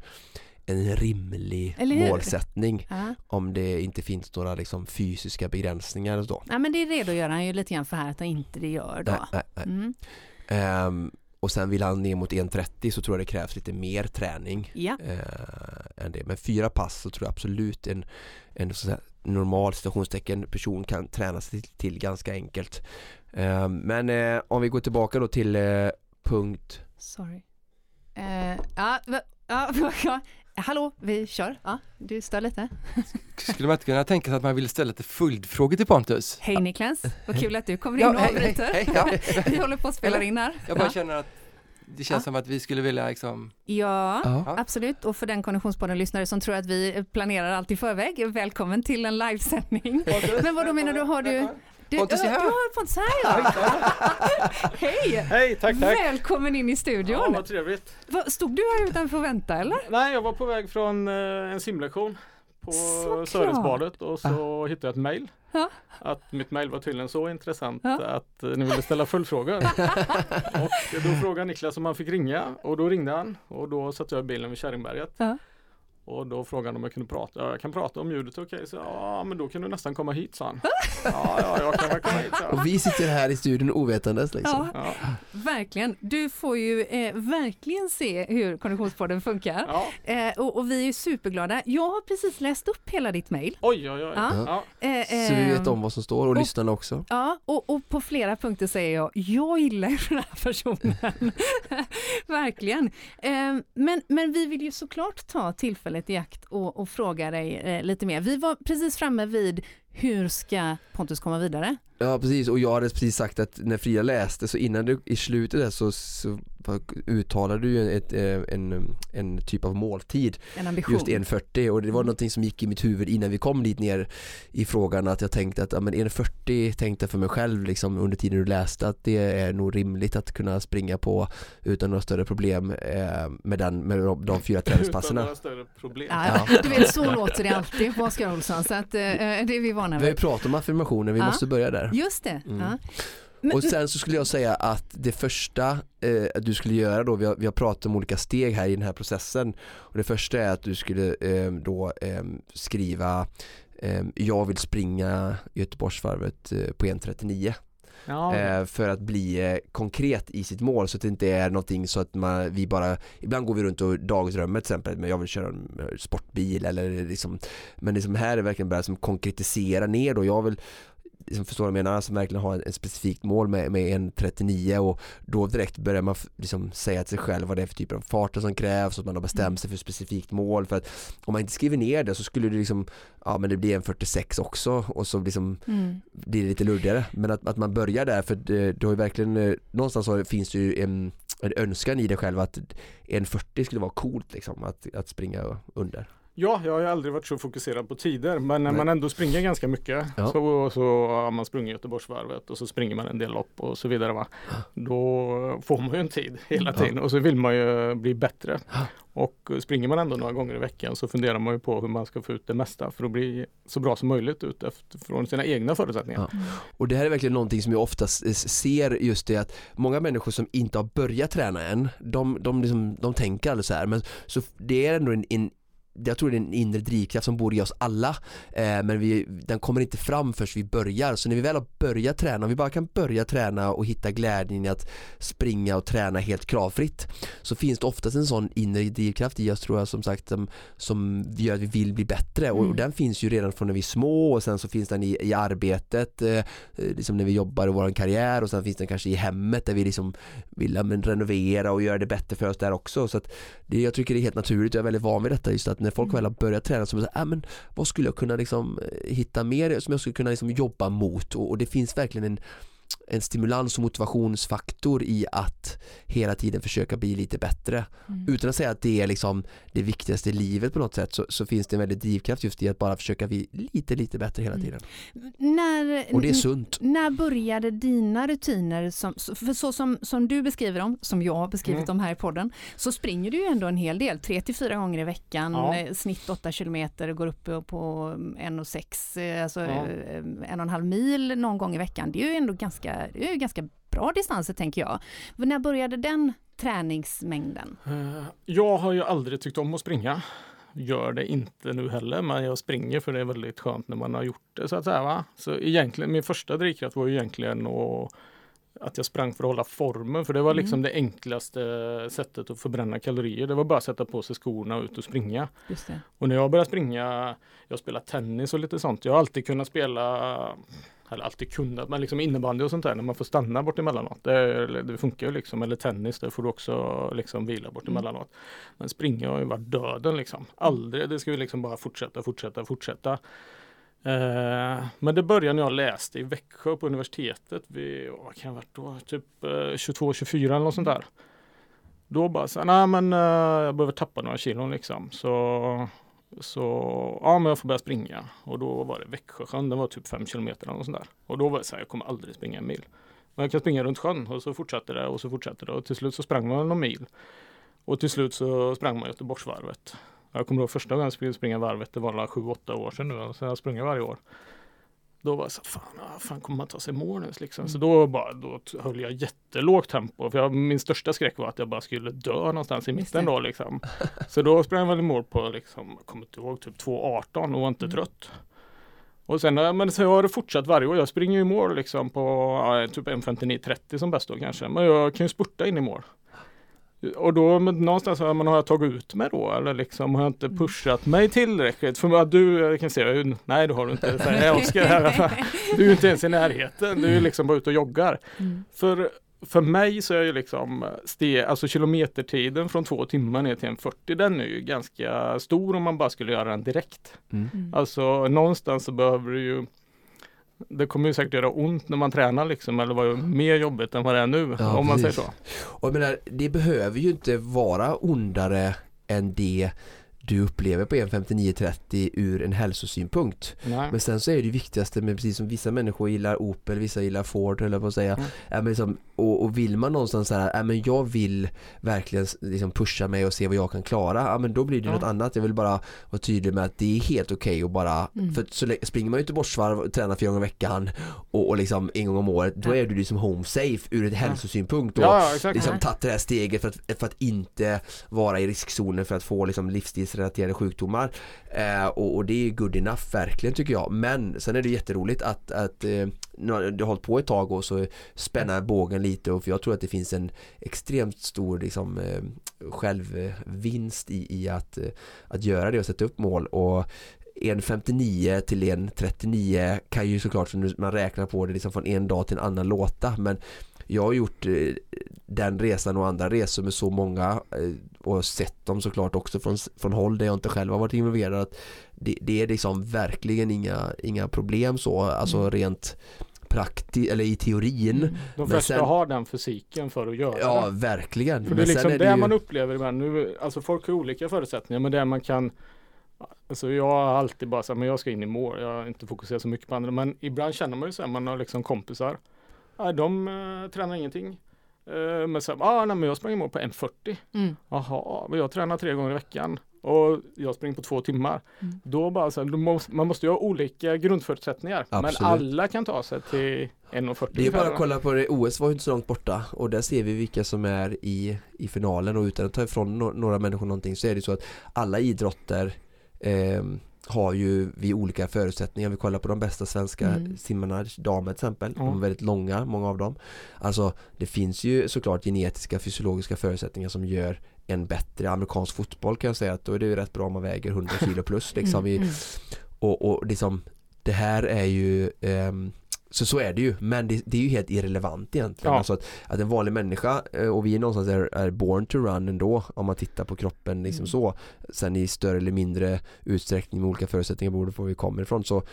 en rimlig målsättning ja. om det inte finns några liksom fysiska begränsningar då. Ja men det redogör han ju lite grann för här att han inte det gör då. Nej, nej, nej. Mm. Um, och sen vill han ner mot 1.30 så tror jag det krävs lite mer träning ja. uh, än det. Men fyra pass så tror jag absolut en, en normal situationstecken person kan träna sig till, till ganska enkelt. Uh, men uh, om vi går tillbaka då till eh, punkt... Sorry. ja, ja, Hallå, vi kör. Ja, du stör lite. Skulle man inte kunna tänka sig att man vill ställa lite följdfrågor till Pontus? Hej Niklas, vad kul att du kommer in ja, och avbryter. Hej, hej, ja. vi håller på att spela in här. Jag bara ja. känner att det känns ja. som att vi skulle vilja liksom Ja, ja. absolut. Och för den Konditionspodden-lyssnare som tror att vi planerar allt i förväg, välkommen till en livesändning. Men vad då menar du, har du, du, Pontus är här. Du har Pontus här ja. Hej! Hej, tack tack! Välkommen in i studion! Ja, vad trevligt! Stod du här utanför och väntade eller? Nej, jag var på väg från eh, en simlektion på Sörensbadet och så ah. hittade jag ett mail. Ja. Att mitt mail var tydligen så intressant ja. att eh, ni ville ställa följdfrågor. och då frågade Niklas om han fick ringa och då ringde han och då satt jag i bilen vid Kärringberget. Och då frågade han om jag kunde prata. Ja, jag kan prata om ljudet, okej. Okay. Så ja, men då kan du nästan komma hit, sa han. Ja, ja, jag kan väl komma hit. Ja. Och vi sitter här i studion ovetandes liksom. Ja, ja. Verkligen. Du får ju eh, verkligen se hur Konditionspodden funkar. Ja. Eh, och, och, vi är superglada. Jag har precis läst upp hela ditt mejl. Oj, oj, oj. Ja. Eh, så vi vet om vad som står och, och lyssnarna också. Ja, och, och, på flera punkter säger jag, jag gillar ju den här personen. verkligen. Eh, men, men vi vill ju såklart ta tillfället tillfället i akt och, och fråga dig eh, lite mer. Vi var precis framme vid hur ska Pontus komma vidare? Ja precis och jag hade precis sagt att när Frida läste så innan du i slutet där så, så uttalade du ju ett, eh, en, en typ av måltid. En ambition. Just 1.40 och det var någonting som gick i mitt huvud innan vi kom dit ner i frågan att jag tänkte att ja, men 1.40 tänkte jag för mig själv liksom under tiden du läste att det är nog rimligt att kunna springa på utan några större problem eh, med, den, med de, de fyra träningspassen Utan några större problem. Ja, Du vet så låter det alltid på Oskar Olsson så att eh, det är vi vana vid Vi har ju pratat om affirmationer, vi ja. måste börja där. Just det, mm. Men, och sen så skulle jag säga att det första eh, du skulle göra då, vi har, vi har pratat om olika steg här i den här processen. Och det första är att du skulle eh, då eh, skriva eh, jag vill springa Göteborgsvarvet eh, på 1.39 Ja. Eh, för att bli konkret i sitt mål så att det inte är någonting så att man, vi bara Ibland går vi runt och dagsdrömmer till exempel men jag vill köra en sportbil eller liksom Men liksom här är verkligen bara som konkretisera ner då. Jag vill liksom förstår vad jag menar, alltså verkligen ha ett specifikt mål med, med en 39 och då direkt börjar man liksom säga till sig själv vad det är för typer av farter som krävs och att man har bestämt mm. sig för ett specifikt mål för att om man inte skriver ner det så skulle det liksom ja men det blir en 46 också och så liksom mm. blir det lite luddigare men att, att man börjar där för det, det har ju verkligen eh, någonstans så finns det ju en, en önskan i det själv att en 40 skulle vara coolt liksom att, att springa under. Ja, jag har aldrig varit så fokuserad på tider men när Nej. man ändå springer ganska mycket ja. så, så har man sprungit Göteborgsvarvet och så springer man en del lopp och så vidare. Va? Då får man ju en tid hela tiden ja. och så vill man ju bli bättre. Och springer man ändå några gånger i veckan så funderar man ju på hur man ska få ut det mesta för att bli så bra som möjligt utifrån sina egna förutsättningar. Ja. Och det här är verkligen någonting som jag oftast ser just det att många människor som inte har börjat träna än, de, de, liksom, de tänker aldrig så här men så det är ändå en, en jag tror det är en inre drivkraft som bor i oss alla. Eh, men vi, den kommer inte fram förrän vi börjar. Så när vi väl har börjat träna, om vi bara kan börja träna och hitta glädjen i att springa och träna helt kravfritt så finns det oftast en sån inre drivkraft i oss tror jag som sagt som, som gör att vi vill bli bättre. Och, mm. och den finns ju redan från när vi är små och sen så finns den i, i arbetet eh, liksom när vi jobbar i vår karriär och sen finns den kanske i hemmet där vi liksom vill men, renovera och göra det bättre för oss där också. Så att det, jag tycker det är helt naturligt jag är väldigt van vid detta just att när folk väl har börjat träna så säger äh, men vad skulle jag kunna liksom eh, hitta mer som jag skulle kunna liksom jobba mot? Och, och det finns verkligen en en stimulans och motivationsfaktor i att hela tiden försöka bli lite bättre. Mm. Utan att säga att det är liksom det viktigaste i livet på något sätt så, så, finns det en väldigt drivkraft just i att bara försöka bli lite lite bättre hela mm. tiden. Mm. När, och det är sunt. När började dina rutiner, som, för så som, som du beskriver dem, som jag har beskrivit mm. dem här i podden, så springer du ju ändå en hel del, 3-4 gånger i veckan, ja. Eh, snitt 8 kilometer, går upp på 1,6, alltså ja. Eh, en och en halv mil någon gång i veckan. Det är ju ändå ganska det är ganska bra distanser tänker jag. När började den träningsmängden? Eh, jag har ju aldrig tyckt om att springa. Gör det inte nu heller, men jag springer för det är väldigt skönt när man har gjort det så att säga. Va? Så egentligen, min första drivkraft var ju egentligen att att jag sprang för att hålla formen för det var liksom mm. det enklaste sättet att förbränna kalorier. Det var bara att sätta på sig skorna och ut och springa. Och när jag började springa, jag spelar tennis och lite sånt. Jag har alltid kunnat spela eller alltid kunnat, men liksom innebandy och sånt där när man får stanna bort emellanåt. Det, det funkar ju liksom. Eller tennis, där får du också liksom vila bort mm. emellanåt. Men springa har ju varit döden liksom. Aldrig, det ska vi liksom bara fortsätta, fortsätta, fortsätta. Eh, men det började när jag läste i Växjö på universitetet. Vid, vad kan jag varit då? Typ eh, 22-24 eller något sånt där. Då bara så nej men eh, jag behöver tappa några kilon liksom. Så så ja, men jag får börja springa. Och då var det Växjösjön, den var typ fem kilometer eller sånt där. Och då var det så här, jag kommer aldrig springa en mil. Men jag kan springa runt sjön och så fortsatte det och så fortsatte det och till slut så sprang man någon mil. Och till slut så sprang man Göteborgsvarvet. Jag kommer ihåg första gången jag skulle springa varvet, det var 7-8 år sedan nu, så jag sprungit varje år. Då var jag så fan, ah, fan kommer man ta sig mål ens liksom? Mm. Så då, bara, då höll jag jättelågt tempo. För jag, min största skräck var att jag bara skulle dö någonstans i mitten då liksom. Så då sprang jag väl i mål på, liksom, jag kommer inte ihåg, typ 2.18 och var inte mm. trött. Och sen, men så har det fortsatt varje år. Jag springer i mål liksom på ja, typ 1.59.30 som bäst då kanske. Men jag kan ju spurta in i mål. Och då men någonstans har, man, har jag tagit ut mig då eller liksom har jag inte pushat mig tillräckligt? För att du, jag kan se, nej det har du inte, säger Oskar här. Du är inte ens i närheten, du är liksom bara ute och joggar. Mm. För, för mig så är ju liksom ste, alltså kilometertiden från två timmar ner till en 40 den är ju ganska stor om man bara skulle göra den direkt. Mm. mm. Alltså någonstans så behöver du ju det kommer ju säkert göra ont när man tränar liksom eller vara mer jobbigt än vad det är nu ja, om man precis. säger så. Och jag menar, det behöver ju inte vara ondare än det du upplever på 1.59.30 ur en hälsosynpunkt. Nej. Men sen så är det viktigaste med precis som vissa människor gillar Opel, vissa gillar Ford eller vad säga. Mm. Ja, men liksom, och, och, vill man någonstans så här, ja, men jag vill verkligen liksom pusha mig och se vad jag kan klara. Ja, men då blir det ja. något annat. Jag vill bara vara tydlig med att det är helt okej okay och bara, mm. för så springer man ju Göteborgsvarv och tränar fyra gånger i veckan och, och liksom en gång om året, då är du liksom home safe ur ett ja. hälsosynpunkt och ja, liksom tagit det här steget för att, för att inte vara i riskzonen för att få liksom livsstils stressrelaterade sjukdomar. Eh, och, och, det är good enough verkligen tycker jag. Men sen är det jätteroligt att, att eh, du har hållit på ett tag och så spänna bågen lite och för jag tror att det finns en extremt stor liksom, eh, självvinst i, i att, eh, att göra det och sätta upp mål. Och 1.59 till 1.39 kan ju såklart, som man räknar på det liksom från en dag till en annan låta. Men jag har gjort eh, den resan och andra resor med så många eh, och sett dem såklart också från, från håll där jag inte själv har varit involverad. Det, det är liksom verkligen inga, inga problem så, alltså mm. rent praktiskt eller i teorin. Mm. De flesta sen, har den fysiken för att göra ja, det. verkligen. För det är liksom är det, det ju... man upplever ibland. Nu, alltså folk har olika förutsättningar men det man kan Alltså jag har alltid bara sagt men jag ska in i mål. Jag har inte fokuserat så mycket på andra. Men ibland känner man ju så här, man har liksom kompisar. De uh, tränar ingenting. Uh, men så ah, nej, men jag sprang i mål på 1.40. Mm. Jaha, men jag tränar tre gånger i veckan och jag springer på två timmar. Mm. Då bara så här, måste, man måste ju ha olika grundförutsättningar. Absolut. Men alla kan ta sig till 1.40. Det är bara att kolla på det, OS var ju inte så långt borta och där ser vi vilka som är i, i finalen och utan att ta ifrån några människor någonting så är det så att alla idrotter eh, har ju vi olika förutsättningar. Vi kollar på de bästa svenska mm. simmarna, damer till exempel. Mm. De är väldigt långa, många av dem. Alltså det finns ju såklart genetiska, fysiologiska förutsättningar som gör en bättre amerikansk fotboll kan jag säga att då är det ju rätt bra om man väger 100 kilo plus liksom. Mm. mm. och, och liksom det här är ju um, så så är det ju, men det, det är ju helt irrelevant egentligen. Ja. Alltså att, att en vanlig människa, eh, och vi är någonstans är, är born to run ändå, om man tittar på kroppen liksom mm. så. Sen i större eller mindre utsträckning med olika förutsättningar beroende på var vi kommer ifrån så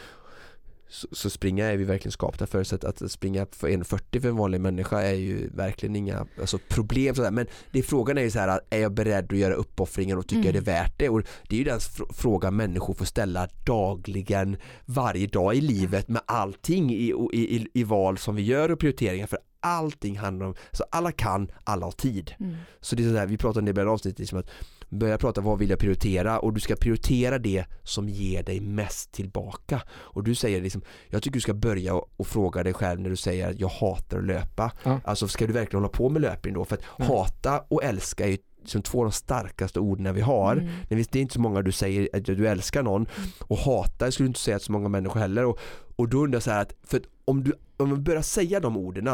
så, så springa är vi verkligen skapta för så att, springa för 1,40 för en vanlig människa är ju verkligen inga alltså, problem sådär. men det frågan är ju så här är jag beredd att göra uppoffringar och tycker mm. jag det är värt det och det är ju den frågan människor får ställa dagligen varje dag i livet med allting i, i, i, i val som vi gör och prioriteringar för allting handlar om, så alla kan, alla har tid. Mm. Så det är sådär, vi pratade om det i början av avsnittet, liksom att börja prata vad vill jag prioritera och du ska prioritera det som ger dig mest tillbaka och du säger liksom jag tycker du ska börja och, och fråga dig själv när du säger jag hatar att löpa ja. alltså ska du verkligen hålla på med löpning då för att ja. hata och älska är ju som två av de starkaste orden vi har. Mm. Det är inte så många du säger att du älskar någon mm. och hata skulle du inte säga till så många människor heller och, och då undrar jag så här att för att om du om du börjar säga de orden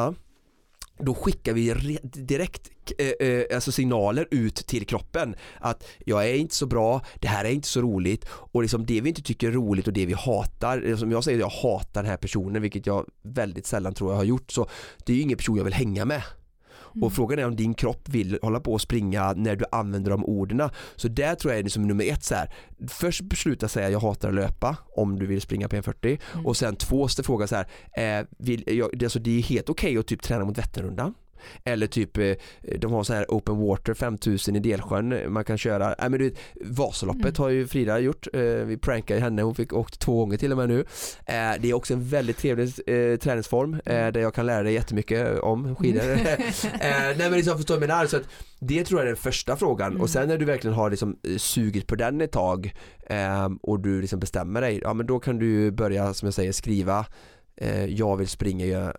då skickar vi direkt eh, eh, alltså signaler ut till kroppen att jag är inte så bra, det här är inte så roligt och liksom det vi inte tycker är roligt och det vi hatar, eh, som jag säger jag hatar den här personen vilket jag väldigt sällan tror jag har gjort så det är ju ingen person jag vill hänga med. Mm. Och frågan är om din kropp vill hålla på och springa när du använder de orden. Så där tror jag är det som nummer ett så här. Först besluta säga jag hatar att löpa om du vill springa på 1.40 mm. och sen två fråga så här, eh, vill, jag, alltså det är helt okej okay att typ träna mot Vätternrundan eller typ eh, de har så här open water 5000 i Delsjön man kan köra, nej men du vet Vasaloppet mm. har ju Frida gjort, eh, vi prankade henne, hon fick åkt två gånger till och med nu eh, Det är också en väldigt trevlig träningsform mm. där jag kan lära dig jättemycket om skidor Nej men liksom förstår du menar så att det tror jag är den första frågan mm. och sen när du verkligen har liksom sugit på den ett tag och du liksom bestämmer dig, ja men då kan du börja som jag säger skriva jag vill springa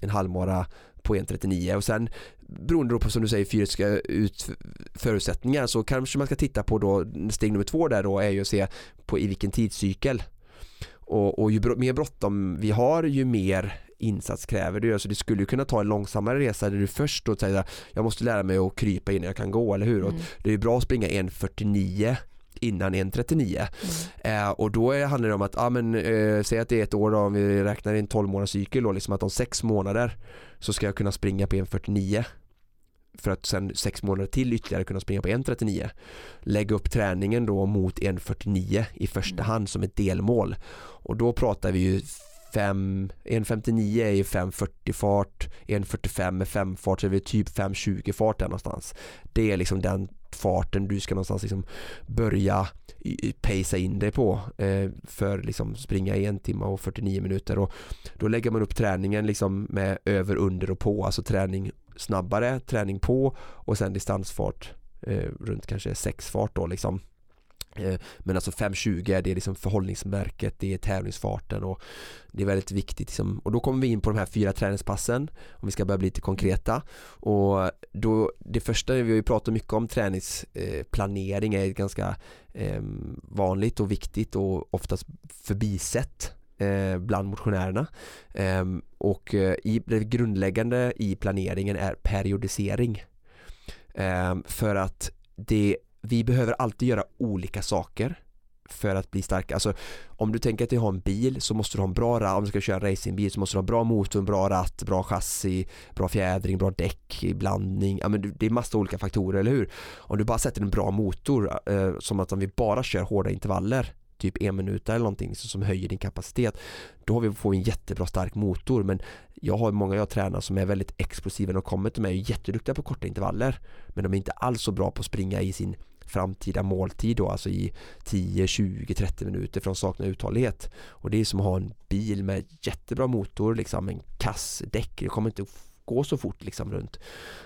en halvmara på 1.39 och sen beroende på som du säger fysiska ut förutsättningar så kanske man ska titta på då steg nummer två där då är ju att se på i vilken tidscykel och, och ju mer bråttom vi har ju mer insats kräver det. Så det skulle ju kunna ta en långsammare resa där du först då säger jag måste lära mig att krypa innan jag kan gå, eller hur? Mm. Och det är bra att springa 1.49 innan 1.39 mm. eh, och då är, handlar det om att, ja men eh, säg att det är ett år då, om vi räknar in 12 månaders cykel då, liksom att om sex månader så ska jag kunna springa på 1.49 för att sen sex månader till ytterligare kunna springa på 1.39 lägga upp träningen då mot 1.49 i första mm. hand som ett delmål. Och då pratar vi ju 1.59 är 5.40 fart 1.45 är 5 fart så är vi typ 5.20 fart där någonstans. Det är liksom den farten du ska någonstans liksom börja pacea in dig på eh, för liksom springa i en timme och 49 minuter. Och då lägger man upp träningen liksom med över, under och på, alltså träning snabbare, träning på och sen distansfart eh, runt kanske 6 fart då liksom. Eh, men alltså 5.20 är det liksom förhållningsmärket, det är tävlingsfarten och det är väldigt viktigt liksom. och då kommer vi in på de här fyra träningspassen om vi ska börja bli lite konkreta. Och då det första vi har ju pratat mycket om träningsplanering eh, är ganska eh, vanligt och viktigt och oftast förbisett eh, bland motionärerna. Ehm, och eh, i, det grundläggande i planeringen är periodisering. Ehm, för att det vi behöver alltid göra olika saker för att bli starka. Alltså om du tänker att du har en bil så måste du ha en bra ratt, om du ska köra en racingbil så måste du ha bra motor, en bra ratt, bra chassi, bra fjädring, bra däck, blandning. Ja, men det är massa olika faktorer, eller hur? Om du bara sätter en bra motor, eh, som att om vi bara kör hårda intervaller typ en minut eller någonting som höjer din kapacitet då har vi, får vi en jättebra stark motor men jag har många jag tränar som är väldigt explosiva när de kommer till mig och är jätteduktiga på korta intervaller men de är inte alls så bra på att springa i sin framtida måltid då, alltså i 10, 20, 30 minuter för de saknar uthållighet. Och det är som att ha en bil med jättebra motor, liksom en kass däck, det kommer inte gå så fort liksom runt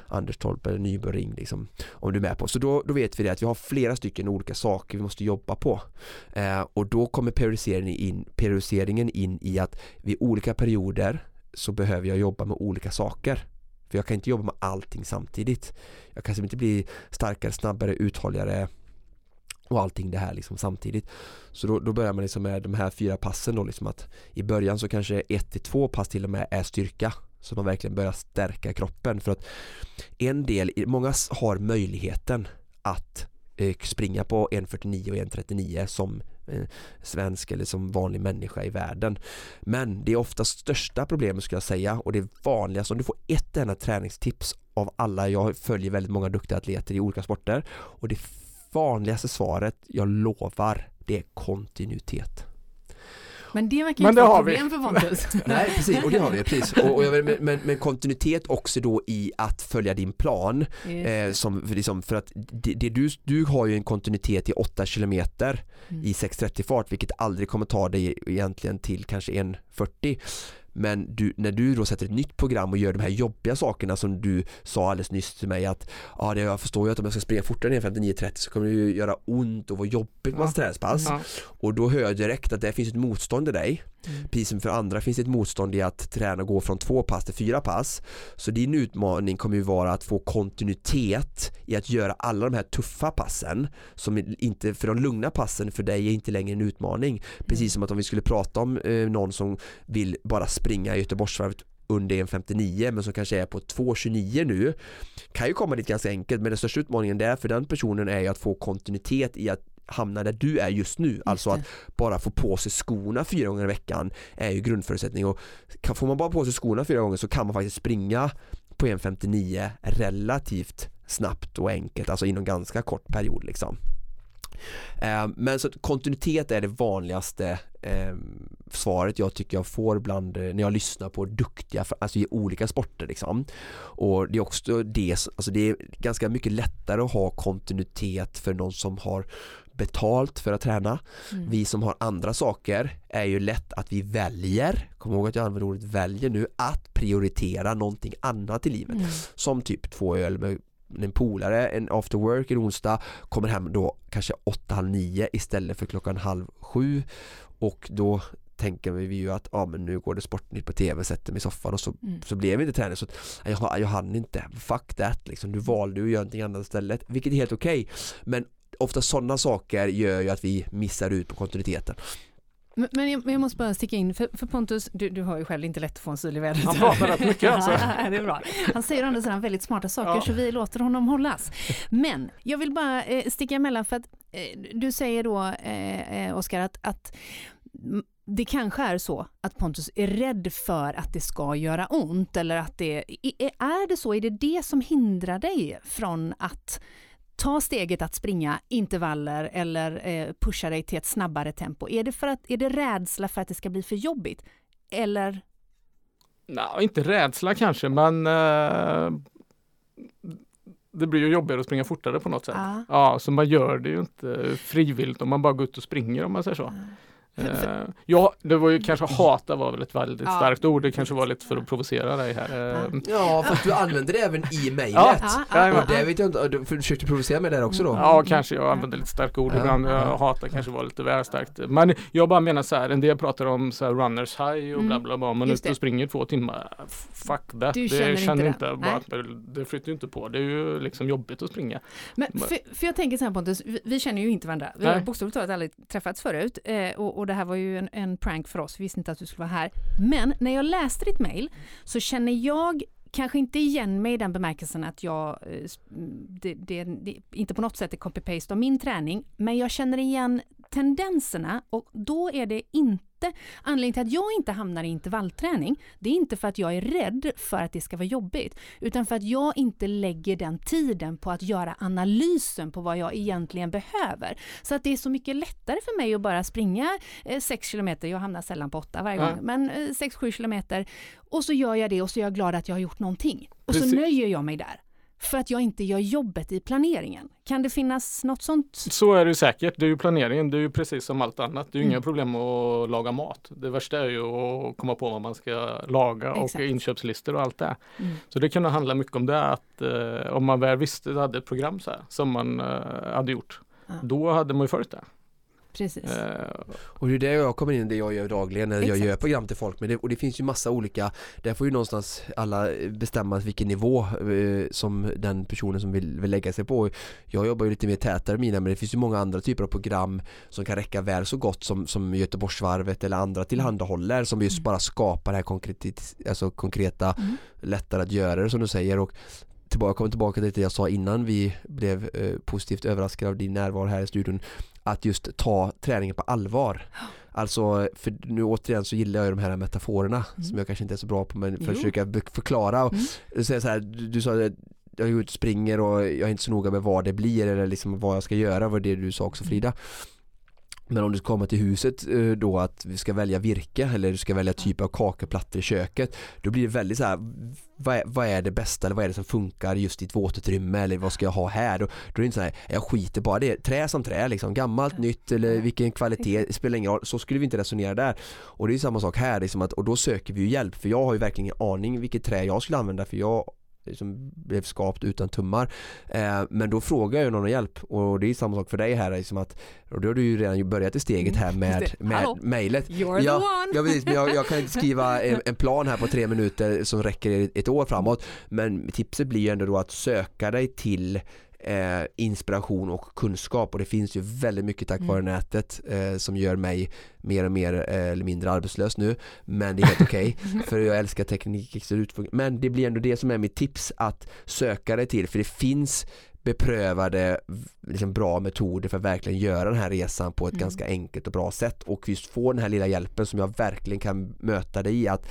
Anderstorp eller Nybro liksom, om du är med på. Så då, då vet vi det att vi har flera stycken olika saker vi måste jobba på. Eh, och då kommer periodiseringen in, periodiseringen in i att vid olika perioder så behöver jag jobba med olika saker. För jag kan inte jobba med allting samtidigt. Jag kan inte bli starkare, snabbare, uthålligare och allting det här liksom samtidigt. Så då, då börjar man liksom med de här fyra passen då liksom att i början så kanske ett till två pass till och med är styrka så man verkligen börjar stärka kroppen för att en del, många har möjligheten att eh, springa på 1.49 och 1.39 som Eh, svensk eller som vanlig människa i världen. Men det är ofta största problemet skulle jag säga och det vanligaste om du får ett enda träningstips av alla, jag följer väldigt många duktiga atleter i olika sporter och det vanligaste svaret, jag lovar, det är kontinuitet. Men det verkar men inte vara problem vi. för Pontus. Nej, precis, och det har vi precis. Och, och jag, men, men, kontinuitet också då i att följa din plan. Eh, som, liksom, för att det, det, du, du har ju en kontinuitet i 8 km mm. i 6.30 fart, vilket aldrig kommer ta dig egentligen till kanske 1.40 men du, när du då sätter ett nytt program och gör de här jobbiga sakerna som du sa alldeles nyss till mig att ja, det, jag förstår ju att om jag ska springa fortare än 59.30 så kommer det ju göra ont och vara jobbigt med ja. träningspass. Ja. Och då hör jag direkt att det finns ett motstånd i dig. Mm. Precis som för andra finns det ett motstånd i att träna och gå från två pass till fyra pass. Så din utmaning kommer ju vara att få kontinuitet i att göra alla de här tuffa passen som inte, för de lugna passen för dig är inte längre en utmaning. Precis mm. som att om vi skulle prata om eh, någon som vill bara springa Göteborgsvarvet under 1.59 men som kanske är på 2.29 nu kan ju komma dit ganska enkelt men den största utmaningen där för den personen är ju att få kontinuitet i att hamna där du är just nu. Just alltså att bara få på sig skorna fyra gånger i veckan är ju grundförutsättning och får man bara på sig skorna fyra gånger så kan man faktiskt springa på 1.59 relativt snabbt och enkelt, alltså inom ganska kort period liksom. Eh, men så kontinuitet är det vanligaste eh, svaret jag tycker jag får bland eh, när jag lyssnar på duktiga, alltså i olika sporter liksom. Och det är också det, alltså det är ganska mycket lättare att ha kontinuitet för någon som har betalt för att träna. Mm. Vi som har andra saker är ju lätt att vi väljer, kom ihåg att jag använder ordet väljer nu, att prioritera någonting annat i livet. Mm. Som typ två öl med en polare en after work en onsdag kommer hem då kanske 8-9 istället för klockan halv sju och då tänker vi ju att ja, men nu går det Sportnytt på tv, sätter mig i soffan och så, mm. så blev det inte träning så jag, jag hann inte, fuck that liksom, du valde att göra någonting annat istället vilket är helt okej okay. men ofta sådana saker gör ju att vi missar ut på kontinuiteten. Men, men jag, jag, måste bara sticka in, för, för Pontus, du, du, har ju själv inte lätt att få en syl i vädret. Han pratar rätt mycket alltså. det är bra. Han säger ändå sådana väldigt smarta saker ja. så vi låter honom hållas. Men jag vill bara eh, sticka emellan för att eh, du säger då eh, eh Oskar att, att det kanske är så att Pontus är rädd för att det ska göra ont eller att det är det så? Är det det som hindrar dig från att ta steget att springa intervaller eller eh, pusha dig till ett snabbare tempo? Är det, för att, är det rädsla för att det ska bli för jobbigt? Eller? Nej, inte rädsla kanske, men eh, det blir ju jobbigare att springa fortare på något sätt. Ah. Ja, så man gör det ju inte frivilligt om man bara går ut och springer om man säger så. Ah. Eh, ja, det var ju kanske hata var väl ett väldigt ja. starkt ord. Det kanske var lite för att provocera dig här. Eh, ja, fast du använde det även i mejlet. Ja, ja, det vet jag inte. Du försökte provocera mig där också då? Ja, kanske. Jag använde lite starka ord ibland. Jag hata kanske var lite väl starkt. Men jag bara menar så här, en del pratar om så här runners high och bla bla bla. Man är ute och springer två timmar. Fuck that. Du det känner inte, inte bara, det flyttar inte på. Det är ju liksom jobbigt att springa. Men för, för jag tänker så här Pontus, vi, vi känner ju inte varandra. Vi har bokstavligt talat aldrig träffats förut. Eh, och, och det här var ju en, en prank för oss, vi visste inte att du skulle vara här. Men när jag läste ditt mail så känner jag kanske inte igen mig i den bemärkelsen att jag, eh, det, det, det inte på något sätt är copy-paste av min träning, men jag känner igen tendenserna och då är det inte anledningen till att jag inte hamnar i intervallträning. Det är inte för att jag är rädd för att det ska vara jobbigt utan för att jag inte lägger den tiden på att göra analysen på vad jag egentligen behöver. Så att det är så mycket lättare för mig att bara springa 6 eh, kilometer, jag hamnar sällan på 8 varje gång, ja. men 6-7 eh, kilometer och så gör jag det och så är jag glad att jag har gjort någonting. Och Precis. så nöjer jag mig där för att jag inte gör jobbet i planeringen. Kan det finnas något sånt? Så är det säkert. Det är ju planeringen, det är ju precis som allt annat. Det är mm. inga problem att laga mat. Det värsta är ju att komma på vad man ska laga Exakt. och inköpslistor och allt det. Mm. Så det kunde handla mycket om det att eh, om man väl visste, hade ett program så här, som man eh, hade gjort, ja. då hade man ju följt det. Precis. Uh, och det är det jag kommer in det jag gör dagligen när Exakt. jag gör program till folk. Men det, och det finns ju massa olika, där får ju någonstans alla bestämma vilken nivå uh, som den personen som vill, vill lägga sig på. Jag jobbar ju lite mer tätare mina men det finns ju många andra typer av program som kan räcka väl så gott som, som Göteborgsvarvet eller andra tillhandahåller som just mm. bara skapar det här konkret, alltså konkreta, mm. lättare att göra det som du säger. Och tillbaka, kommer tillbaka till det jag sa innan vi blev eh, positivt överraskade av din närvaro här i studion att just ta träningen på allvar. Alltså, för nu återigen så gillar jag de här metaforerna mm. som jag kanske inte är så bra på men för att försöka förklara och mm. säga så här, du, sa att jag är ute och springer och jag är inte så noga med vad det blir eller liksom vad jag ska göra, var det du sa också Frida. Men om du kommer till huset eh, då att vi ska välja virke eller du ska välja typ av kakeplattor i köket Då blir det väldigt så här vad är, vad är det bästa eller vad är det som funkar just i ett våtutrymme eller vad ska jag ha här? Då, då är det inte så här, jag skiter bara det, trä som trä liksom, gammalt, nytt eller vilken kvalitet, spelar ingen roll, så skulle vi inte resonera där. Och det är samma sak här, liksom att, och då söker vi ju hjälp. För jag har ju verkligen ingen aning vilket trä jag skulle använda för jag som blev skapt utan tummar. Eh, men då frågar jag någon om hjälp och det är samma sak för dig här liksom att och då har du ju redan börjat i steget här mm, med, med mejlet. You're ja, the one! Ja, precis, men jag, jag, kan inte skriva en, en, plan här på tre minuter som räcker ett år framåt men tipset blir ju ändå då att söka dig till eh, inspiration och kunskap och det finns ju väldigt mycket tack vare mm. nätet eh, som gör mig mer och mer eh, eller mindre arbetslös nu men det är helt okej okay, för jag älskar teknik men det blir ändå det som är mitt tips att söka dig till för det finns beprövade liksom bra metoder för att verkligen göra den här resan på ett mm. ganska enkelt och bra sätt. Och just få den här lilla hjälpen som jag verkligen kan möta dig i att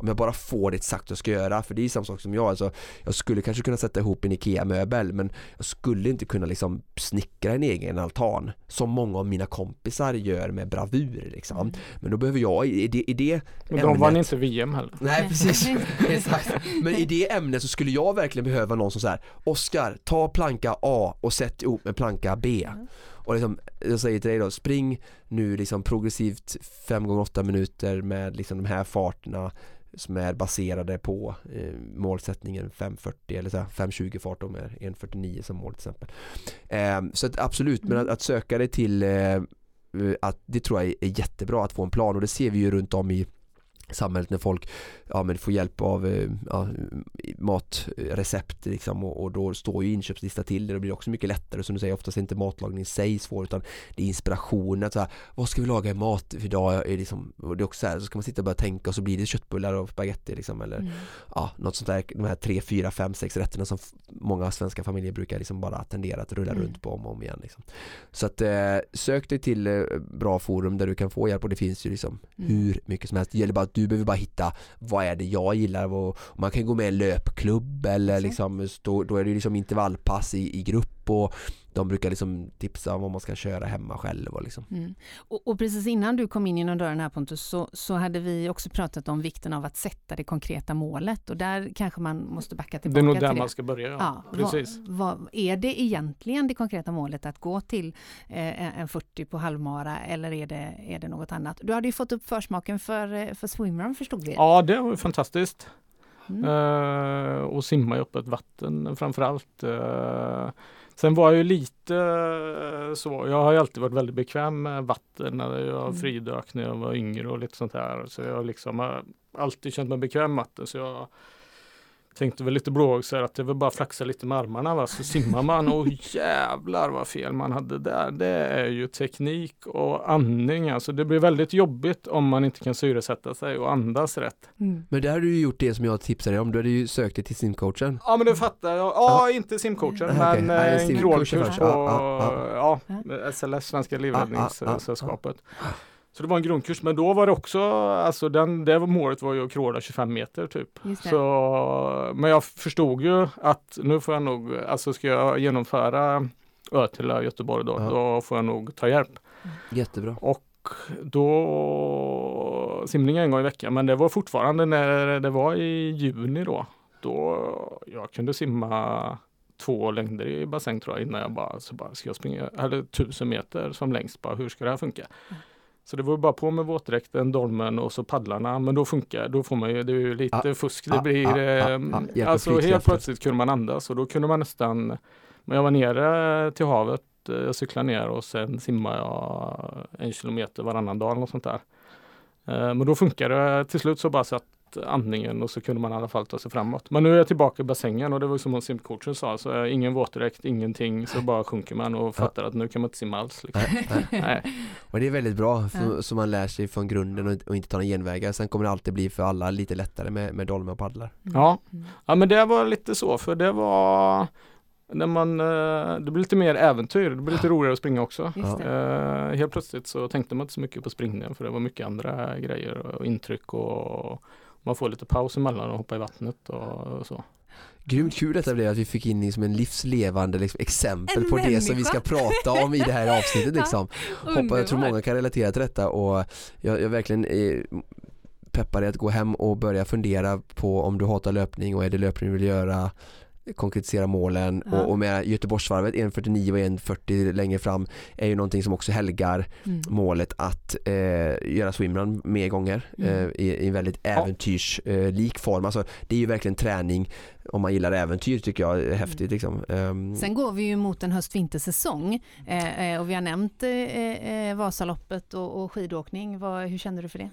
om jag bara får det exakt jag ska göra för det är samma sak som jag alltså jag skulle kanske kunna sätta ihop en IKEA-möbel men jag skulle inte kunna liksom snickra en egen altan som många av mina kompisar gör med bravur liksom. Mm. men då behöver jag i det, i det Men de vann inte VM heller. Nej precis. Exakt. Men i det ämnet så skulle jag verkligen behöva någon som säger Oskar ta planka A och sätt ihop med planka B. Mm. Och liksom, jag säger till dig då, spring nu liksom progressivt 5 gånger 8 minuter med liksom de här farterna som är baserade på eh, målsättningen 540 eller 520 fart med 149 som mål till exempel. Eh, så att absolut, mm. men att, att, söka dig till eh, att det tror jag är jättebra att få en plan och det ser vi ju runt om i samhället när folk ja, men får hjälp av eh, ja, matrecept liksom, och, och, då står ju inköpslista till det. Det blir också mycket lättare som du säger, oftast är inte matlagning i sig svår utan det är inspirationen. Så här, vad ska vi laga i mat idag? Är liksom, och det är också så, här, så ska man sitta och börja tänka och så blir det köttbullar och spagetti liksom, eller mm. ja, något sånt där. De här tre, fyra, fem, sex rätterna som många svenska familjer brukar liksom bara tendera att rulla mm. runt på om och om igen. Liksom. Så att eh, sök dig till eh, bra forum där du kan få hjälp och det finns ju liksom mm. hur mycket som helst. Det gäller bara att du behöver bara hitta vad är det jag gillar och, man kan gå med i en löpklubb eller liksom, då, då är det liksom intervallpass i, i grupp och de brukar liksom tipsa om vad man ska köra hemma själv. Och, liksom. Mm. och, och, precis innan du kom in genom dörren här Pontus så, så hade vi också pratat om vikten av att sätta det konkreta målet och där kanske man måste backa tillbaka. Det är nog där man ska börja. Ja. precis. Vad, vad, är det egentligen det konkreta målet att gå till eh, en 40 på halvmara eller är det, är det något annat? Du hade ju fått upp försmaken för, eh, för swimrun förstod vi. Ja, det var fantastiskt. Mm. Uh, och simma i öppet vatten framförallt. Uh, Sen var jag ju lite eh, så, jag har ju alltid varit väldigt bekväm med vatten när jag mm. fridök när jag var yngre och lite sånt här. Så jag liksom har alltid känt mig bekväm med vatten. Så jag tänkte väl lite blåögdsar att det var bara flaxa lite med armarna va? så simmar man och jävlar vad fel man hade där. Det är ju teknik och andning alltså. Det blir väldigt jobbigt om man inte kan syresätta sig och andas rätt. Mm. Men där har du ju gjort det som jag tipsade dig om. Du hade ju sökt dig till simcoachen. Ja men det fattar jag. Ja, ja. inte simcoachen men okay. en crawlkurs på ja, ja, SLS, Svenska Livräddningssällskapet. Så det var en grundkurs, men då var det också, alltså den, det var målet var ju att crawla 25 meter typ. Så, men jag förstod ju att nu får jag nog, alltså ska jag genomföra Ötila Göteborg då, ja. då får jag nog ta hjälp. Jättebra. Och då simning en gång i veckan, men det var fortfarande när det var i juni då. Då jag kunde simma två längder i bassäng tror jag innan jag bara, så bara ska jag springa, eller tusen meter som längst, bara hur ska det här funka? Mm. Så det var bara på med våtdräkten, dolmen och så paddlarna. Men då funkar då får man ju, det är ju lite ah, fusk. Det ah, blir, ah, alltså helt plötsligt kunde man andas och då kunde man nästan, men jag var nere till havet, eh, jag cyklade ner och sen simmade jag en kilometer varannan dag eller något sånt där. Eh, men då funkar det till slut så bara så att andningen och så kunde man i alla fall ta sig framåt. Men nu är jag tillbaka i bassängen och det var som simcoachen sa, så ingen våtdräkt, ingenting, så bara sjunker man och fattar att nu kan man inte simma alls. Liksom. Nej, nej. Och det är väldigt bra, för, så man lär sig från grunden och, och inte ta några genvägar. Sen kommer det alltid bli för alla lite lättare med, med dolmar och paddlar. Mm. Ja. ja, men det var lite så, för det var när man, eh, det blir lite mer äventyr, det blir lite roligare att springa också. Uh, helt plötsligt så tänkte man inte så mycket på springningen för det var mycket andra grejer och intryck och man får lite paus emellan och hoppa i vattnet och, så. Grymt kul detta blev att vi fick in som en livslevande liksom, exempel en på människa. det som vi ska prata om i det här avsnittet. Liksom. ja, Hoppa, jag tror många kan relatera till detta och jag, jag verkligen är peppar dig att gå hem och börja fundera på om du hatar löpning och är det löpning du vill göra konkretisera målen ja. och, och, med Göteborgsvarvet 1.49 och 1.40 längre fram är ju någonting som också helgar mm. målet att eh, göra swimrun mer gånger mm. eh, i, i en väldigt äventyrslik eh, form. Alltså, det är ju verkligen träning om man gillar äventyr tycker jag är häftigt. Mm. Liksom. Um. Sen går vi ju mot en höst-vintersäsong eh, eh, och vi har nämnt eh, Vasaloppet och, och skidåkning. Vad, hur känner du för det?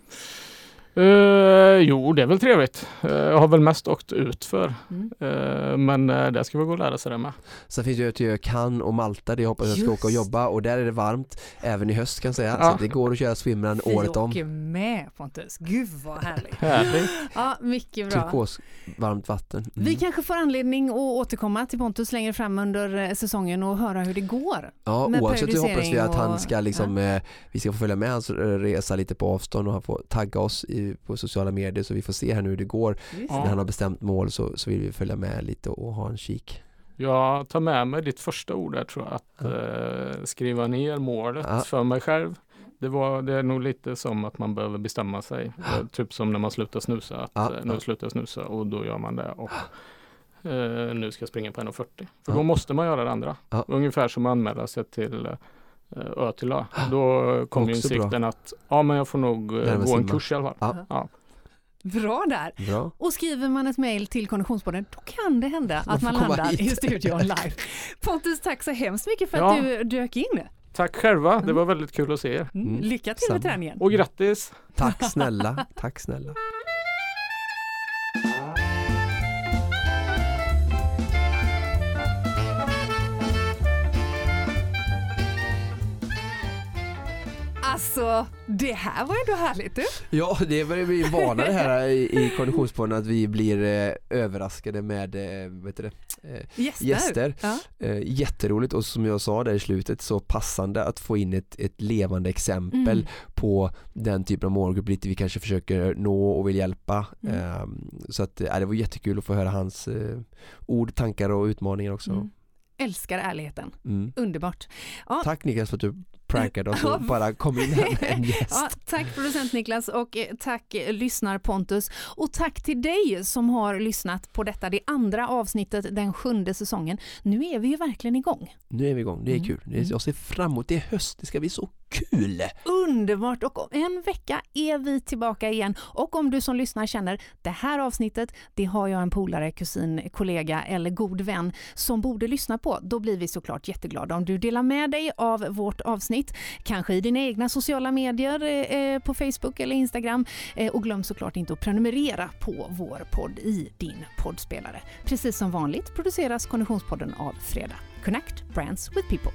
Uh, jo, det är väl trevligt. Uh, jag har väl mest åkt ut för. Mm. Uh, men uh, det ska vi gå och lära sig det med. Sen finns det ju Cannes och Malta där jag hoppas jag ska åka och jobba och där är det varmt även i höst kan jag säga. Ja. Så det går att köra swimrun året om. Vi åker med Pontus. Gud vad härligt. härligt. Ja, mycket bra. Turkos varmt vatten. Mm. Vi kanske får anledning att återkomma till Pontus längre fram under säsongen och höra hur det går. Ja, oavsett så hoppas vi att han ska liksom, ja. vi ska få följa med hans resa lite på avstånd och han får tagga oss i på sociala medier så vi får se här nu hur det går. När han har bestämt mål så, så vill vi följa med lite och ha en kik. Jag tar med mig ditt första ord där tror jag, att ja. eh, skriva ner målet ja. för mig själv. Det, var, det är nog lite som att man behöver bestämma sig. Ja. Typ som när man slutar snusa. Att, ja. Eh, nu slutar jag snusa och då gör man det. Och, eh, nu ska jag springa på 1,40. För då måste man göra det andra. Ungefär som att anmäla sig till Eh, Ötila. Då kom insikten bra. att ja men jag får nog eh, gå en kurs i alla fall. Ja. Ja. Bra där! Bra. Och skriver man ett mejl till Konditionspodden då kan det hända att man landar hit. i studion live. Pontus, tack så hemskt mycket för ja. att du dök in. Tack själva, det var väldigt kul att se er. Mm. mm. Lycka till med träningen! Och grattis! Tack snälla, tack snälla! Alltså, det här var ändå härligt du. Ja, det börjar bli vana det här i, i Konditionspodden att vi blir eh, överraskade med eh, vet det, eh, gäster. gäster. Ja. Eh, jätteroligt och som jag sa där i slutet så passande att få in ett, ett levande exempel mm. på den typen av målgrupp lite vi kanske försöker nå och vill hjälpa. Mm. Ehm, så att eh, det var jättekul att få höra hans eh, ord, tankar och utmaningar också. Mm älskar ärligheten. Mm. Underbart. Ja. Tack Niklas för att du prankade oss och bara kom in här med en gäst. Ja, tack producent Niklas och eh, tack eh, lyssnar Pontus och tack till dig som har lyssnat på detta, det andra avsnittet den sjunde säsongen. Nu är vi ju verkligen igång. Nu är vi igång, det är mm. kul. Mm. Jag ser fram emot, det är höst, det ska bli så kul! Underbart och om en vecka är vi tillbaka igen och om du som lyssnar känner det här avsnittet, det har jag en polare, kusin, kollega eller god vän som borde lyssna på, då blir vi såklart jätteglada om du delar med dig av vårt avsnitt avsnitt, kanske i dina egna sociala medier eh, eh, på Facebook eller Instagram. Eh, och glöm såklart inte att prenumerera på vår podd i din poddspelare. Precis som vanligt produceras Konditionspodden av Fredag. Connect Brands with People.